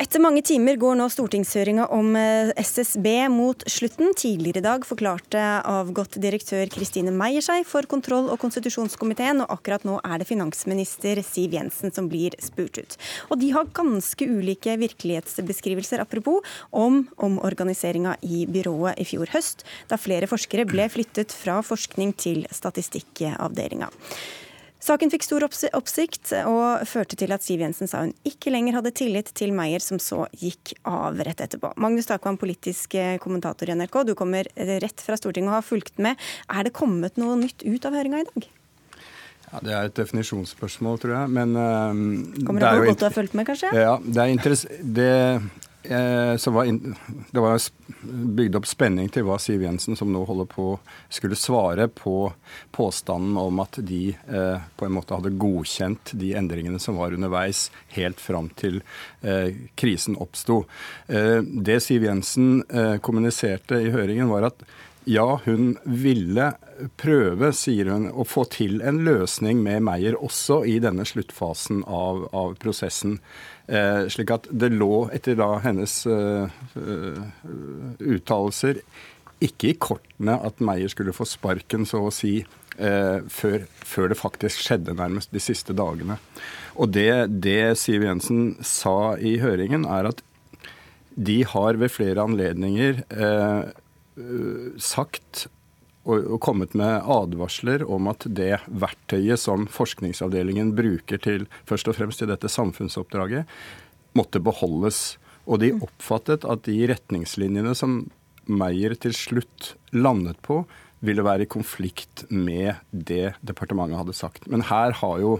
Etter mange timer går nå stortingshøringa om eh, SSB mot slutten. Tidligere i dag forklarte avgått direktør Kristine Meyer seg for kontroll- og konstitusjonskomiteen, og akkurat nå er det finansminister Siv Jensen som blir spurt ut. Og de har ganske ulike virkelighetsbeskrivelser, apropos, om omorganiseringa i byrået i fjor høst, da flere forskere ble flyttet fra forskning til statistikkavdelinga. Saken fikk stor oppsikt og førte til at Siv Jensen sa hun ikke lenger hadde tillit til Meyer, som så gikk av rett etterpå. Magnus Takvam, politisk eh, kommentator i NRK, du kommer rett fra Stortinget og har fulgt med. Er det kommet noe nytt ut av høringa i dag? Ja, Det er et definisjonsspørsmål, tror jeg. Men um, Kommer det, det godt du har fulgt med, kanskje? Ja, det er, det var in, det var bygd opp spenning til hva Siv Jensen, som nå holder på, skulle svare på påstanden om at de eh, på en måte hadde godkjent de endringene som var underveis, helt fram til eh, krisen oppsto. Eh, det Siv Jensen eh, kommuniserte i høringen, var at ja, hun ville prøve, sier hun, å få til en løsning med Meyer også i denne sluttfasen av, av prosessen. Eh, slik at det lå, etter da hennes uh, uh, uttalelser, ikke i kortene at Meyer skulle få sparken, så å si, før, før, det faktisk skjedde, nærmest de siste dagene. Og det, det Siv Jensen sa i høringen, er at de har ved flere anledninger Eh, sagt og, kommet med advarsler om at det verktøyet som forskningsavdelingen bruker til først og fremst til dette samfunnsoppdraget, måtte beholdes. Og de oppfattet at de retningslinjene som Meyer til slutt landet på, ville være i konflikt med det departementet hadde sagt. Men her har jo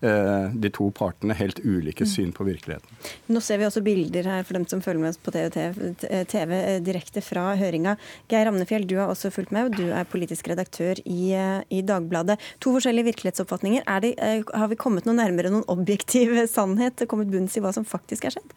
de to partene helt ulike syn på virkeligheten. Nå ser vi også bilder her for dem som følger med oss på TV, TV eh, direkte fra høringa. Geir Amnefjell, du har også fulgt med, og du er politisk redaktør i, eh, i Dagbladet. To forskjellige virkelighetsoppfatninger. Det, har vi kommet noe nærmere noen objektiv sannhet? Kommet bunns i hva som faktisk er skjedd?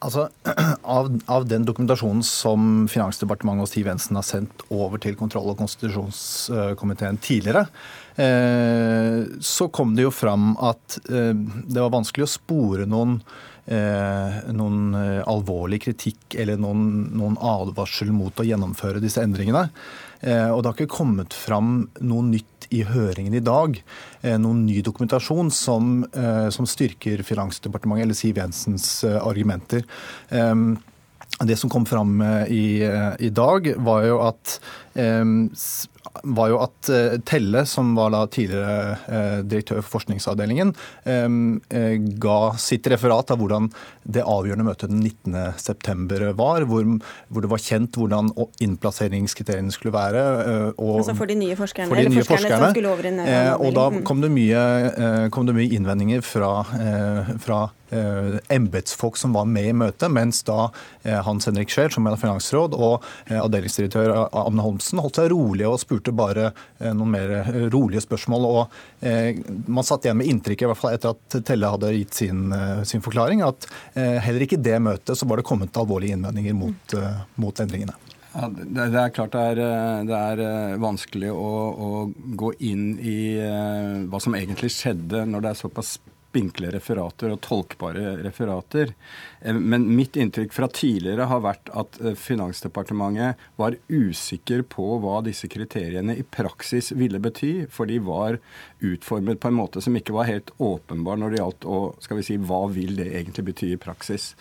Altså, av, av, den dokumentasjonen som Finansdepartementet og Siv Jensen har sendt over til kontroll- og konstitusjonskomiteen tidligere, Eh, så kom det jo fram at eh, det var vanskelig å spore noen, eh, noen alvorlig kritikk eller noen, noen, advarsel mot å gjennomføre disse endringene. Og det har ikke kommet fram noe nytt i høringen i dag. Noen ny dokumentasjon som, som styrker Finansdepartementet eller Siv Jensens argumenter. Det som kom fram i, i dag, var jo at var jo at eh, Telle, som var da tidligere eh, direktør for forskningsavdelingen, eh, ga sitt referat av hvordan det avgjørende møtet den 19.9 var, hvor, hvor, det var kjent hvordan innplasseringskriteriene skulle være. Og, altså for de nye forskerne, For de nye forskerne, i Og da kom det mye, kom det mye innvendinger fra, fra eh, embetsfolk som var med i møtet, mens da eh, Hans Henrik Scheel, som er finansråd, og eh, avdelingsdirektør Amne Holmsen holdt seg rolige og spurte bare eh, noen mer eh, rolige spørsmål. og eh, Man satt igjen med inntrykket, i hvert fall etter at Telle hadde gitt sin, sin forklaring, at heller ikke i det møtet så var det kommet alvorlige innvendinger mot, mot endringene. Ja, det, det, er klart det er, det er vanskelig å, å, gå inn i hva som egentlig skjedde når det er såpass spinkle referater og tolkbare referater. Eh, men mitt inntrykk fra tidligere har vært at eh, Finansdepartementet var usikker på hva disse kriteriene i praksis ville bety, for de var utformet på en måte som ikke var helt åpenbar når det gjaldt å skal vi si, hva vil det egentlig bety i praksis.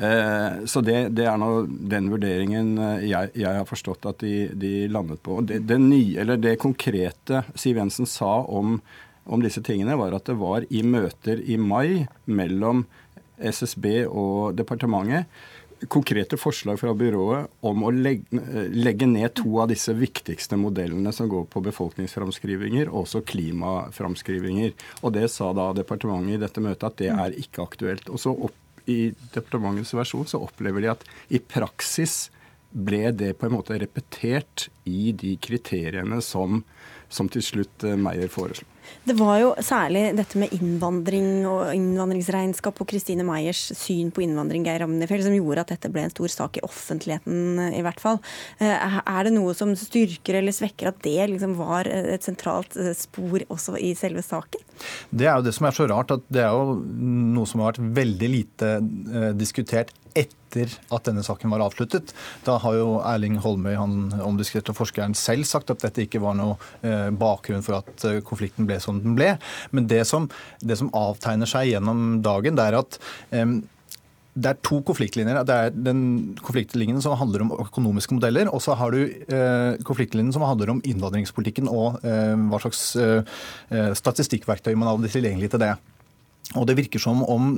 Eh, så det, det, er nå den vurderingen jeg, jeg, har forstått at de, de landet på. Det, det, nye, det konkrete Siv Jensen sa om om disse tingene, var at det var i møter i mai mellom SSB og departementet konkrete forslag fra byrået om å legge, legge, ned to av disse viktigste modellene som går på befolkningsframskrivinger, og også klimaframskrivinger. Og det sa da departementet i dette møtet at det er ikke aktuelt. Og så opp i departementets versjon så opplever de at i praksis ble det på en måte repetert i de kriteriene som, som til slutt eh, Meyer foreslo. Det var jo særlig dette med innvandring og innvandringsregnskap og Kristine Meyers syn på innvandring Geir Amnefjell, som gjorde at dette ble en stor sak i offentligheten, i hvert fall. Eh, er det noe som styrker eller svekker at det liksom var et sentralt eh, spor også i selve saken? Det er jo det som er så rart, at det er jo noe som har vært veldig lite eh, diskutert etter at denne saken var avsluttet. Da har jo Erling Holmøy, han omdiskuterte forskeren, selv sagt at dette ikke var noe eh, bakgrunn for at eh, konflikten ble som den ble. Men det som, det som avtegner seg gjennom dagen, det er at um, det er to konfliktlinjer. Det er den konfliktlinjen som handler om økonomiske modeller, og så har du eh, konfliktlinjen som handler om innvandringspolitikken og hva slags statistikkverktøy man har tilgjengelig til det. Og Det virker som om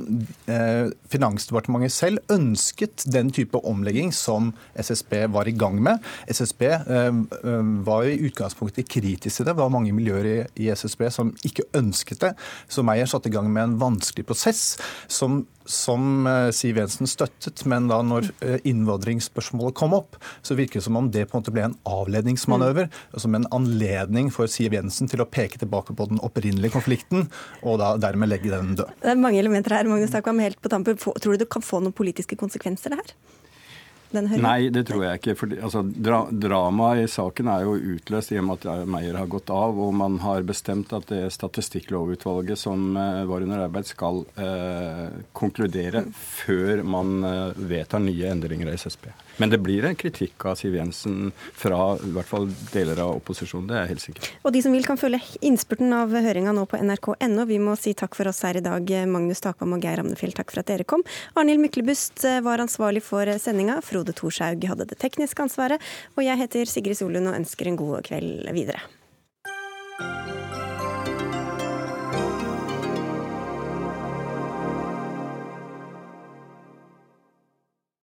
eh, Finansdepartementet selv ønsket den type omlegging som SSB var i gang med. SSB eh, eh, var i utgangspunktet kritisk til det. Det var mange miljøer i, i SSB som ikke ønsket det. Så Meyer satte i gang med en vanskelig prosess som som eh, Siv Jensen støttet, men da når eh, innvandringsspørsmålet kom opp, så virker det som om det på en måte ble en avledningsmanøver. Mm. Som en anledning for Siv Jensen til å peke tilbake på den opprinnelige konflikten, og da dermed legge den død. Det er mange elementer her. Magnus Takvam, helt på tampen. Tror du det kan få noen politiske konsekvenser, det her? Nei, det tror jeg ikke. For altså, dra, Dramaet i saken er jo utløst i og med at Meyer har gått av, og man har bestemt at det statistikklovutvalget som uh, var under arbeid, skal uh, konkludere før man uh, vedtar nye endringer i SSB. Men det blir en kritikk av Siv Jensen fra i hvert fall deler av opposisjonen. Det er jeg helt sikker Og de som vil kan følge innspurten av høringa nå på nrk.no. Vi må si takk for oss her i dag, Magnus Takvam og Geir Amnefjell. Takk for at dere kom. Arnhild Myklebust var ansvarlig for sendinga. Frode Thorshaug hadde det tekniske ansvaret. Og jeg heter Sigrid Solund og ønsker en god kveld videre.